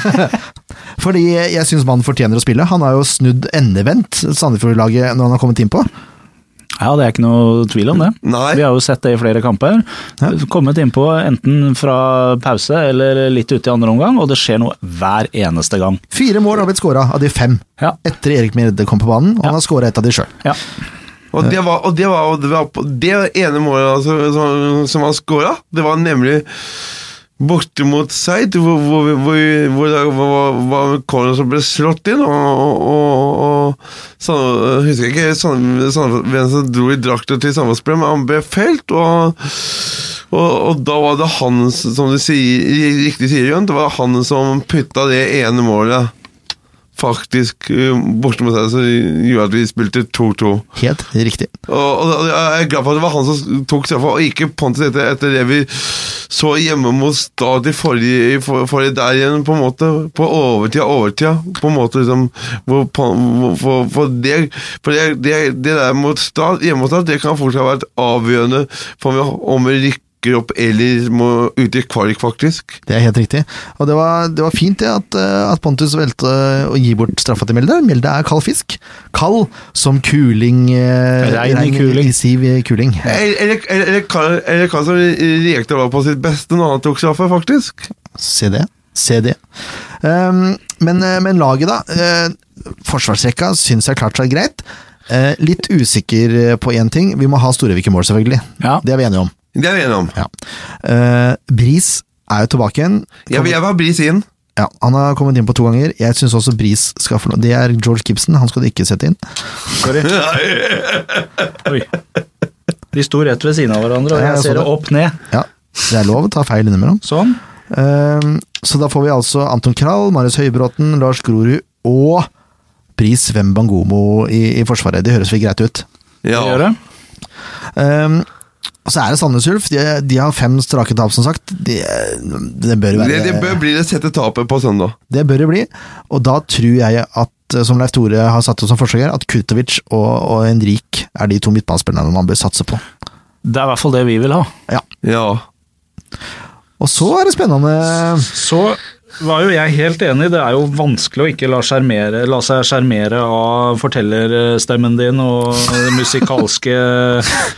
(laughs) Fordi jeg syns mannen fortjener å spille. Han har jo snudd endevendt Sandefjord-laget når han har kommet innpå. Ja, det er ikke noe tvil om det. Nei. Vi har jo sett det i flere kamper. Kommet innpå enten fra pause eller litt ute i andre omgang, og det skjer noe hver eneste gang. Fire mål har blitt skåra av de fem Ja. etter Erik Mjelde kom på banen, og Ja. han har skåra et av de sjøl. Ja. Og det var, og det var, og det var på det ene målet altså, som, som han skåra, det var nemlig borte mot Seid, hvor, hvor, hvor, hvor det var, corner som ble slått inn, og, og, og, og sånn, jeg ikke sånn, hvem som dro i drakta til Sandvassbrød, men han ble felt, og da var det han, som du sier, riktig sier, Jørn, det var han som putta det ene målet faktisk uh, borte mot som gjorde at vi spilte 2-2. Helt riktig. Og, og jeg er glad for at det var han som tok straffa, og ikke Pontus etter, etter det vi så hjemme mot Stad i forrige, for, forrige der igjen, på en måte. På overtida, overtida. På en måte liksom hvor, for, for, det, for det, det, det der mot Stad, hjemme mot Stad, det kan fortsatt ha vært avgjørende for om vi, rykker rykker opp eller må ut i kvalik, faktisk. Det er helt riktig. Og det var, det var fint det at, eh, at Pontus valgte å gi bort straffa til Mjelde. Mjelde er kald fisk. Kald som kuling eh, Rein i kuling. siv kuling. Eller, eller, eller, eller, kan- som Rekdal var på sitt beste når han tok straffe, faktisk. Se det. Se det. Um, men, eh, men laget, da. Uh, forsvarsrekka syns jeg klart seg greit. Eh, litt usikker eh, på én ting. Vi må ha Storevik i mål, selvfølgelig. Ja. Det er vi enige om. Det er vi enige om. Ja. Eh, Bris er jo tilbake igjen. Jeg, jeg var bris inn. Ja, Han har kommet inn på to ganger. Jeg syns også Bris skal få noe. Det er George Gibson, han skal du ikke sette inn. Sorry. (laughs) Oi. De sto rett ved siden av hverandre, og jeg jeg ser det opp ned. Ja, Det er lov å ta feil innimellom. Sånn. Um, så da får vi altså Anton Krall, Marius Høybråten, Lars Grorud og Bris Wembangomo i, i Forsvaret. Det høres vel greit ut. Ja. Det gjør det. Um, og så er det Sandnes Ulf. De, de har fem strake tap, som sagt. Det det bør være Det, det bør bli det sette tapet på søndag. Det bør det bli. Og da tror jeg at, som Leif Tore har satt opp som forslag her, at Kurtovic og, og Henrik er de to midtbanespillerne man bør satse på. Det er i hvert fall det vi vil ha. Ja. Ja. Og så er det spennende Så var jo jeg helt enig, det er jo vanskelig å ikke la, skjermere, la seg sjarmere av fortellerstemmen din og det musikalske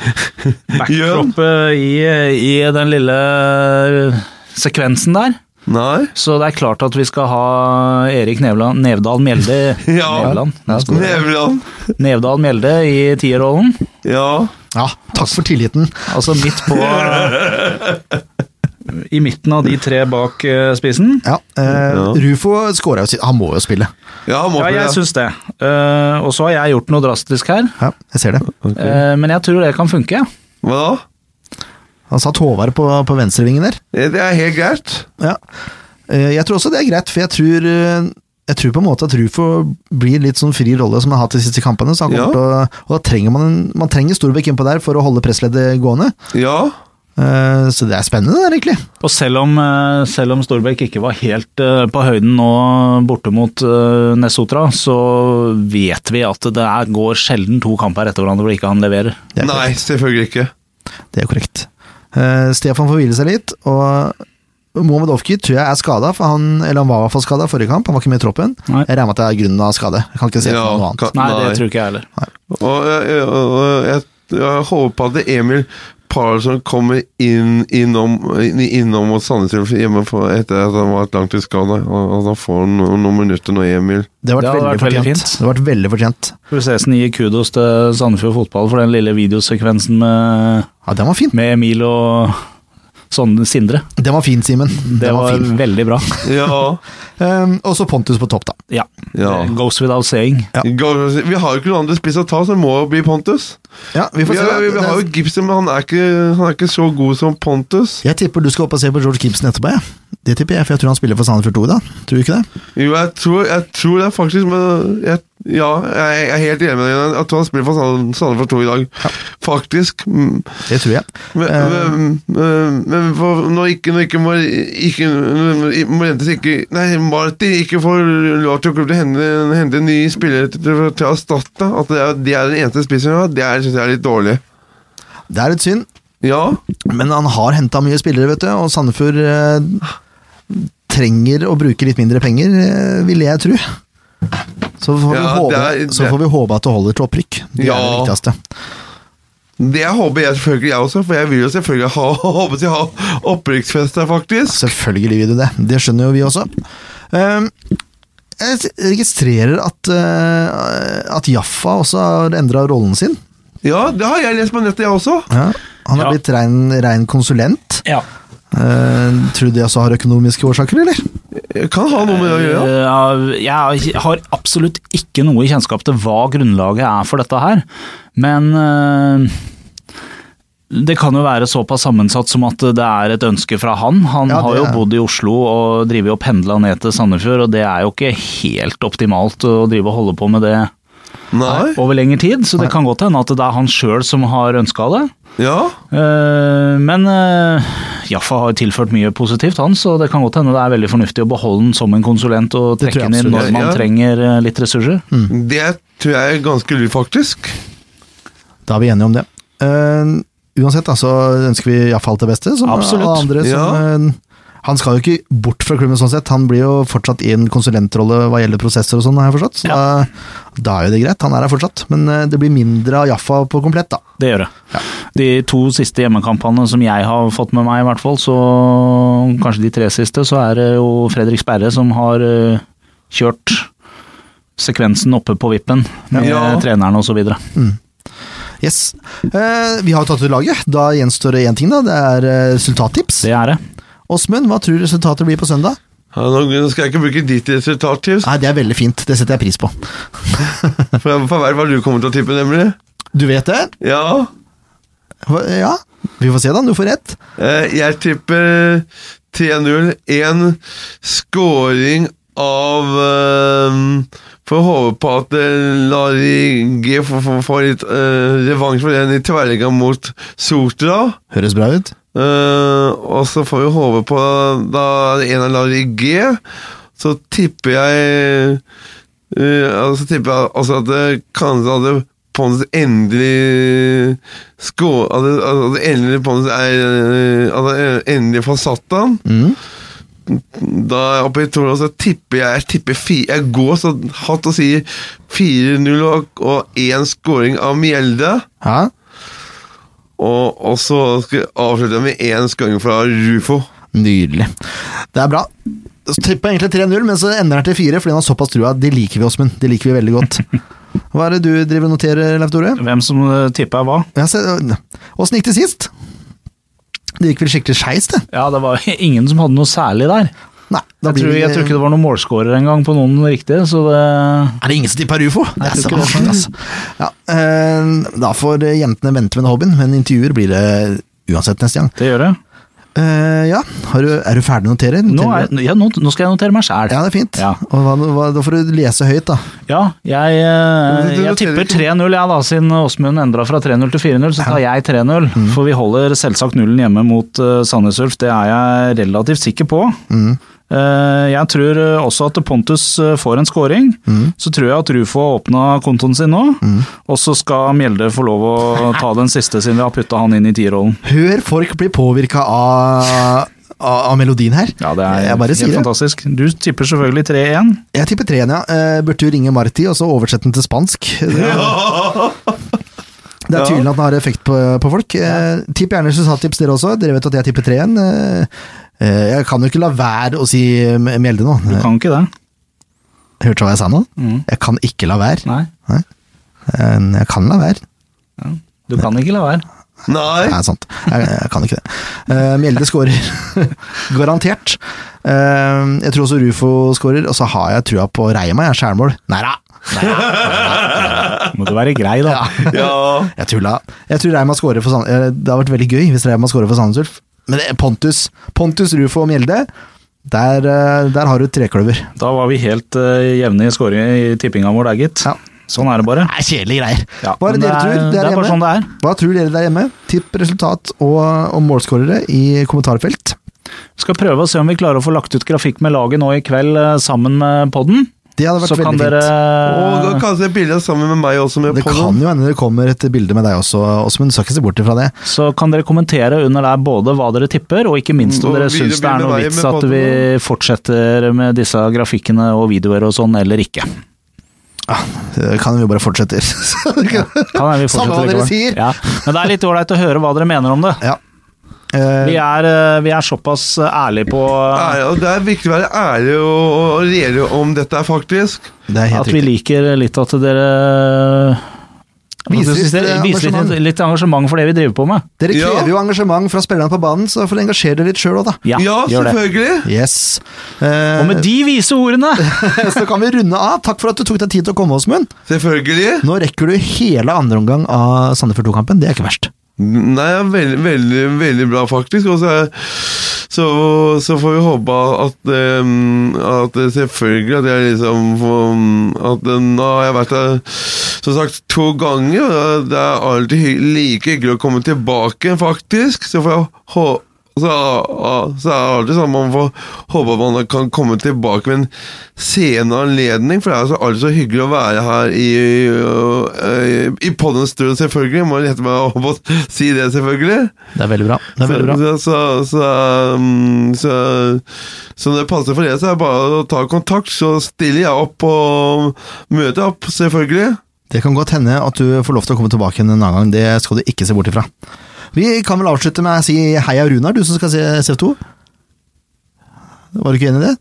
(laughs) backdropet i, i den lille sekvensen der. Nei? Så det er klart at vi skal ha Erik Nevland, Nevdal Mjelde (laughs) Ja. Nevland, Nevland. Nevdal Mjelde i tierrollen. Ja. Ja, takk for tilliten. Altså midt på (laughs) i midten av de tre bak eh, spissen. Ja, eh, Rufo skåra jo sitt Han må jo spille. Ja, han må Ja, jeg syns det. Eh, og så har jeg gjort noe drastisk her, Ja, jeg ser det. Okay. eh, men jeg tror det kan funke. Hva da? Han satt Håvard på, på venstrevingen der. Det er helt greit. Ja. Eh, Jeg tror også det er greit, for jeg tror, eh, jeg tror på en måte at Rufo blir litt sånn fri rolle som han har hatt de siste kampene. Så han Ja. til å, og da trenger man, en, man trenger Storbekk innpå der for å holde pressleddet gående. Ja. Eh, Så det er spennende der, egentlig. Og selv om, eh, selv om Storbekk ikke var helt eh, på høyden nå borte mot Nesotra, så vet vi at det er, går sjelden to kamper etter hverandre hvor ikke han leverer. Er Nei, selvfølgelig ikke. Det er korrekt. Uh, Stefan får hvile seg litt, og Mohammed Ofki tror jeg er skada, for han, eller han var i hvert fall skada forrige kamp, han var ikke med i troppen. Nei. Jeg regner med at det er grunnen av skade. Jeg kan ikke se ja, noe annet. Nei, det tror ikke jeg heller. Og jeg, jeg, og jeg, jeg håper at Emil Parson kommer inn innom, innom mot Sandnes hjemme for, etter at han var i langtidsskada. Og han får noen, noen minutter nå, Emil. Det har vært Det hadde veldig vært veldig fortjent. fint. Det har vært veldig fortjent. Prosesen gir kudos til Sandefjord fotball for den lille videosekvensen med, Ja, den var fin. med Emil og sånn Sindre. Den var fin, Simen. Det var var fin. veldig bra. Ja. Um, og så Pontus på topp, da. Ja. Ja. Goes without saying. Ja. Vi har jo ikke noen andre spiss å ta, så det må bli Pontus. Ja, vi får Vi, se. har, vi, har jo Gibson, men han er, ikke, han er ikke så god som Pontus. Jeg tipper du skal opp og se på George Gibson etterpå, Ja. Det tipper jeg, for jeg tror han spiller for Sandefjord 2 da. Tror du ikke det? Jo, jeg tror, jeg tror det faktisk, men jeg, ja, jeg er helt enig med deg. Jeg tror han spiller for Sand- Sandefjord 2 i dag. Faktisk. Mm. Det tror jeg. Men, Eh. men, men, for, når ikke, når ikke, Mar- ikke når ikke Nei, Marti ikke får lov til å hente, hente nye spillere til, til å erstatte, at det er, det er den eneste spissen vi har, det er- synes jeg er litt dårlig. Det er litt synd, Ja, men han har henta mye spillere, vet du, og Sandefjord eh, trenger å bruke litt mindre penger, eh, vil jeg tro. Så får, vi, håpe, det er- så får vi håpe at det holder til opprykk. Det er det viktigste. det håper jeg selvfølgelig jeg også, for jeg vil jo selvfølgelig ha, (laughs) til å ha opprykksfest der, faktisk. Selvfølgelig vil du det. Det skjønner jo vi også. Um, jeg registrerer at, uh, at Jaffa også har endra rollen sin. Ja, det har jeg lest på nettet, jeg også. Ja, han har Ja. blitt rein, rein konsulent. Ja. Uh, tror du det også har økonomiske årsaker, eller? Jeg kan ha noe med det å gjøre. Uh, Jeg har absolutt ikke noe kjennskap til hva grunnlaget er for dette her, men uh, det kan jo være såpass sammensatt som at det er et ønske fra han. Han Ja, har jo er- bodd i Oslo og driver og pendla ned til Sandefjord, og det er jo ikke helt optimalt å drive og holde på med det Nei? over lengre tid, så Nei. det kan godt hende at det er han sjøl som har ønska det. Ja. Eh, Men eh, Jaffa har tilført mye positivt, han, så det kan godt hende det er veldig fornuftig å beholde han som en konsulent og trekke den han inn når man Ja, trenger eh, litt ressurser. Det tror jeg er ganske lurt, faktisk. Da er vi enige om det. Uh, uansett, da, så ønsker vi Jaffa alt det beste, som Absolutt. alle andre. Som, Ja. Han skal jo ikke bort fra klubben sånn sett, han blir jo fortsatt i en konsulentrolle hva gjelder prosesser og sånn, har jeg forstått. Så da, da er jo det greit, han er her fortsatt. Men eh, det blir mindre av Jaffa på komplett, da. Det gjør det. De to siste hjemmekampene som jeg har fått med meg, i hvert fall, så kanskje de tre siste, så er det jo Fredrik Sperre som har eh, kjørt sekvensen oppe på vippen med Ja. treneren osv. Yes. Eh, vi har jo tatt ut laget. Da gjenstår det én ting, da. Det er eh, resultattips. Det er det. Åsmund, hva tror du resultatet blir på søndag? Ja, nå skal jeg ikke bruke ditt resultattips, Nei, Det er veldig fint, det setter jeg pris på. (laughs) for jeg får være hva du kommer til å tippe, nemlig. Du vet det? Ja. Ja, vi får se da, du får rett. Eh, Jeg tipper 3-0. En scoring av eh, Får håpe på at eh, Lari G får, litt revansj for den i tverrligga mot Sotra. Høres bra ut. Eh, og så får vi håpe på da en av i G. Så tipper jeg uh, altså tipper jeg altså at kanskje hadde Pons endelig sko, At at endelig Pons er eh, At endelig får satt han. Mm. Da er jeg oppe i Toro, så tipper jeg Jeg tipper fi- Jeg går så hatt og sier 4-0 og, én scoring av Mjelde. Ja, Og, og så skal jeg med én skåring fra Rufo. Nydelig. Det er bra. Så jeg egentlig 3-0, men så ender den til 4, fordi han har såpass trua. Det liker vi, Åsmund. Det liker vi veldig godt. (laughs) Hva er det du driver og noterer, Leif Tore? Hvem som tippa tipper hva? Åssen gikk det sist? Det gikk vel skikkelig skeis, det. Ja, det var (laughs) ingen som hadde noe særlig der. Nei, da Jeg blir tror, jeg tror ikke det var noen målskårer engang på noen riktige, så det Er det ingen som tipper ufo? Det er jeg så mange, altså. Ja, eh, da får jentene vente med den hobbyen, men intervjuer blir det uansett neste gang. Det gjør det. Uh, ja, har du, er du ferdig å notere? Nå, er, ja, nå, nå skal jeg notere meg sjæl. Ja, det er fint. Ja. Og hva, hva, da får du lese høyt, da. Ja, jeg, eh, du jeg tipper 3-0, jeg da, siden Åsmund endra fra 3-0 til 4-0, så tar jeg 3-0. For vi holder selvsagt nullen hjemme mot uh, Sandnes Ulf, det er jeg relativt sikker på. Eh, jeg tror eh, også at Pontus eh, får en scoring. Så tror jeg at Rufo har åpna kontoen sin nå. Og så skal Mjelde få lov å ta den siste, siden vi har putta han inn i tierrollen. Hør folk bli påvirka av, av, melodien her. Ja, det er jeg bare helt sier det. fantastisk. Du tipper selvfølgelig 3-1. Jeg tipper treen, ja. Eh, burde du ringe Marti og så oversette den til spansk? Det, (laughs) det er tydelig at den har effekt på, på folk. Eh, tipp gjerne resultattips dere også. Dere vet at jeg tipper treen. Eh, eh, jeg kan jo ikke la være å si Mjelde nå. Du kan ikke det. Hørte du hva jeg sa nå? Mm. Jeg kan ikke la være. Nei, Nei. Jeg kan la være. du kan ikke la være. Nei! Det er sant. Jeg, jeg kan ikke det. Mjelde skårer. (laughs) Garantert. Eh, jeg tror også Rufo skårer, og så har jeg trua på Reima, jeg. Skjærmål. Nei da! Må du være grei, da. Ja. Jeg tulla. Jeg tror Reima skårer for Sand... eh, Det har vært veldig gøy hvis Reima skårer for Sandnes Ulf. Men er Pontus, Pontus, Rufo og Mjelde, der, eh, der har du trekløver. Da var vi helt uh, jevne i skåringen i tippinga vår der, gitt. Ja. Sånn er det bare. Det er kjedelige greier. Ja, er det men dere det er- tror? det bare hjemme? sånn det er. Hva tror dere der hjemme? Tipp resultat og, og målskårere i kommentarfelt. Vi Skal prøve å se om vi klarer å få lagt ut grafikk med laget nå i kveld eh, sammen med podden. Det hadde vært Så kan veldig dere fint. Og kanskje et bilde sammen med meg også med Det podden. kan jo hende det kommer et bilde med deg også, Åsmund. Du skal ikke se bort ifra det. Så kan dere kommentere under der både hva dere tipper, og ikke minst om Og dere syns det er noe vits at vi fortsetter med disse grafikkene og videoer og sånn, eller ikke. Det kan vi bare fortsette. Kan vi vi Samme hva dere sier. Ja. Men det er litt ålreit å høre hva dere mener om det. ja. Eh, Vi er, eh, vi er såpass ærlige på og Det er viktig å være ærlig og, og regjere om dette, faktisk. det er helt at vi riktig. liker litt at dere Viser litt, Viser eh, viser engasjement. litt, litt engasjement for det vi driver på med. Dere Ja. krever jo engasjement fra spillerne på banen, så får dere engasjere dere litt sjøl òg, da. Ja, Ja, selvfølgelig! Yes. Eh, Og med de vise ordene (laughs) så kan vi runde av. Takk for at du tok deg tid til å komme, Åsmund. Selvfølgelig. Nå rekker du hele andre omgang av Sandefjord 2-kampen. Det er ikke verst. Nei, veldig, veldig, veldig bra, faktisk. Og så, så, får vi håpe at, at selvfølgelig at jeg liksom At nå har jeg vært der som sagt to ganger, og det er alltid like hyggelig å komme tilbake, faktisk. Så får jeg håpe så, så er det alltid sånn man får håpe at man kan komme tilbake med en senere anledning, for det er så alltid så hyggelig å være her i, i, i poddens stund, selvfølgelig. Må lette meg opp og si det, selvfølgelig. Det er veldig bra. Det er veldig bra. Så, så, så, så, så når det passer for det, så er det bare å ta kontakt, så stiller jeg opp og møter opp, selvfølgelig. Det kan godt hende at du får lov til å komme tilbake en annen gang. Det skal du ikke se bort ifra. Vi kan vel avslutte med å si heia Runar, du som skal se CV2. Var du ikke enig i det?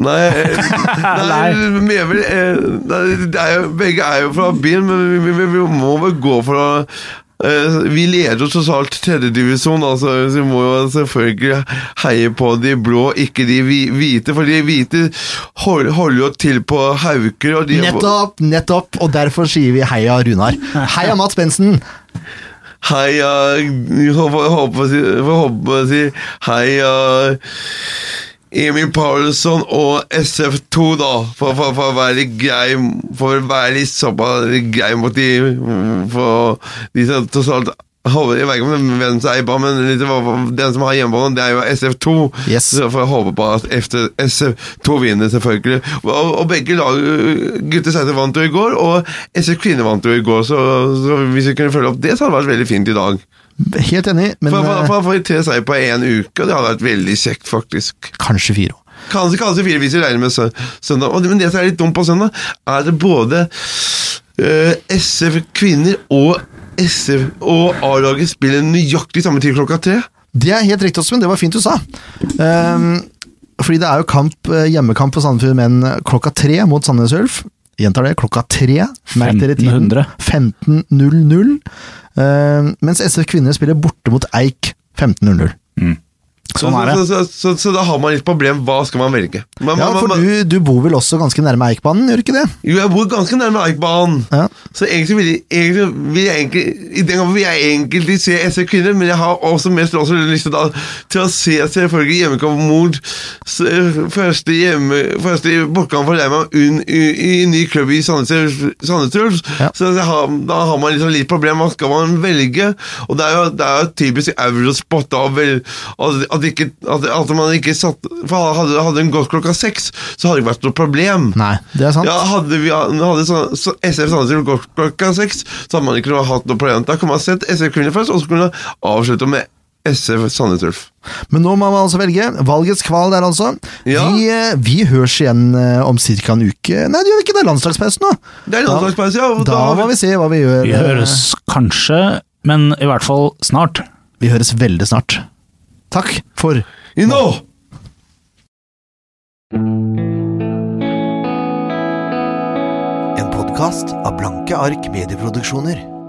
Nei, (laughs) nei, nei, vel eh, nei, det er jo, Begge er jo fra byen, men vi, vi, vi må vel gå for å eh, Vi leder jo tross alt tredjedivisjon, altså, så vi må jo selvfølgelig heie på de blå, ikke de hvite. For de hvite hold- holder jo til på Hauker. Og de Nettopp, nettopp, og derfor sier vi heia Runar. Heia Mats Bensen! Heia håper jeg å si, Heia Emil Paulsson og SF2, da, for, for, for å være grei For å være litt såpass grei mot de For de som tross alt har- jeg vet ikke om hvem som eier banen, men den som har hjemmebane, det er jo SF2. Yes. Så får jeg håpe på at efter SF2 vinner, selvfølgelig. Og, og begge lag, gutter 16 vant jo i går, og SF kvinner vant jo i går. Så, så hvis vi kunne følge opp det, så hadde det vært veldig fint i dag. Helt enig, men for, for tre seier på én uke, og det hadde vært veldig kjekt, faktisk. kanskje fire òg. Kanskje, kanskje fire hvis vi regner med sø- søndag. Men det som er litt dumt på søndag, er at både uh, SF kvinner og SF og A-laget spiller nøyaktig samme tid klokka tre. Det er helt riktig, Åsmund. Det var fint du sa. Um, fordi det er jo kamp, eh, hjemmekamp for Sandefjord menn klokka tre mot Sandnes Ulf. Gjentar det, klokka tre. Merk dere tiden. 1500. 15.00. Ehm, mens SF kvinner spiller borte mot Eik 15.00. Så, Sånn er det. så, så, så, så da har man litt problem. Hva skal man velge? Man, Ja, for man, du, du bor vel også ganske nærme Eikbanen, gjør du ikke det? Jo, jeg bor ganske nærme Eikbanen. Ja. Så egentlig vil jeg, egentlig vil jeg egentlig, i den gangen vil jeg egentlig se SV Kvinner, men jeg har også mest også lyst da, til å se selvfølgelig hjemmekamp mot første, hjemme, første bortkamp for Leima unn, i, i ny klubb i Sandnes Ulf. Ja. Så har, da har man liksom litt problem. Hva skal man velge? Og det er jo, det er jo typisk Eurosport da, vel, at, at, ikke, at, at man ikke satt for Hadde, hadde den gått klokka seks, så hadde det ikke vært noe problem. Nei, det er sant. Ja, hadde, vi, hadde sånn, så SF Sandnes gått klokka seks, så hadde man ikke hatt noe problem. Da kunne man sett SF Kvinner først, og så kunne man avslutte med SF Sandnes Ulf. Men nå må man altså velge. Valgets kval der, altså. Ja. Vi, eh, vi høres igjen eh, om ca. en uke. Nei, det gjør vi ikke. Det er landslagspause nå. Det er landslagspause, ja. Da, Da må vi se hva vi gjør. Vi høres kanskje, men i hvert fall snart. Vi høres veldig snart. Takk for i nå! En podkast av Blanke ark medieproduksjoner.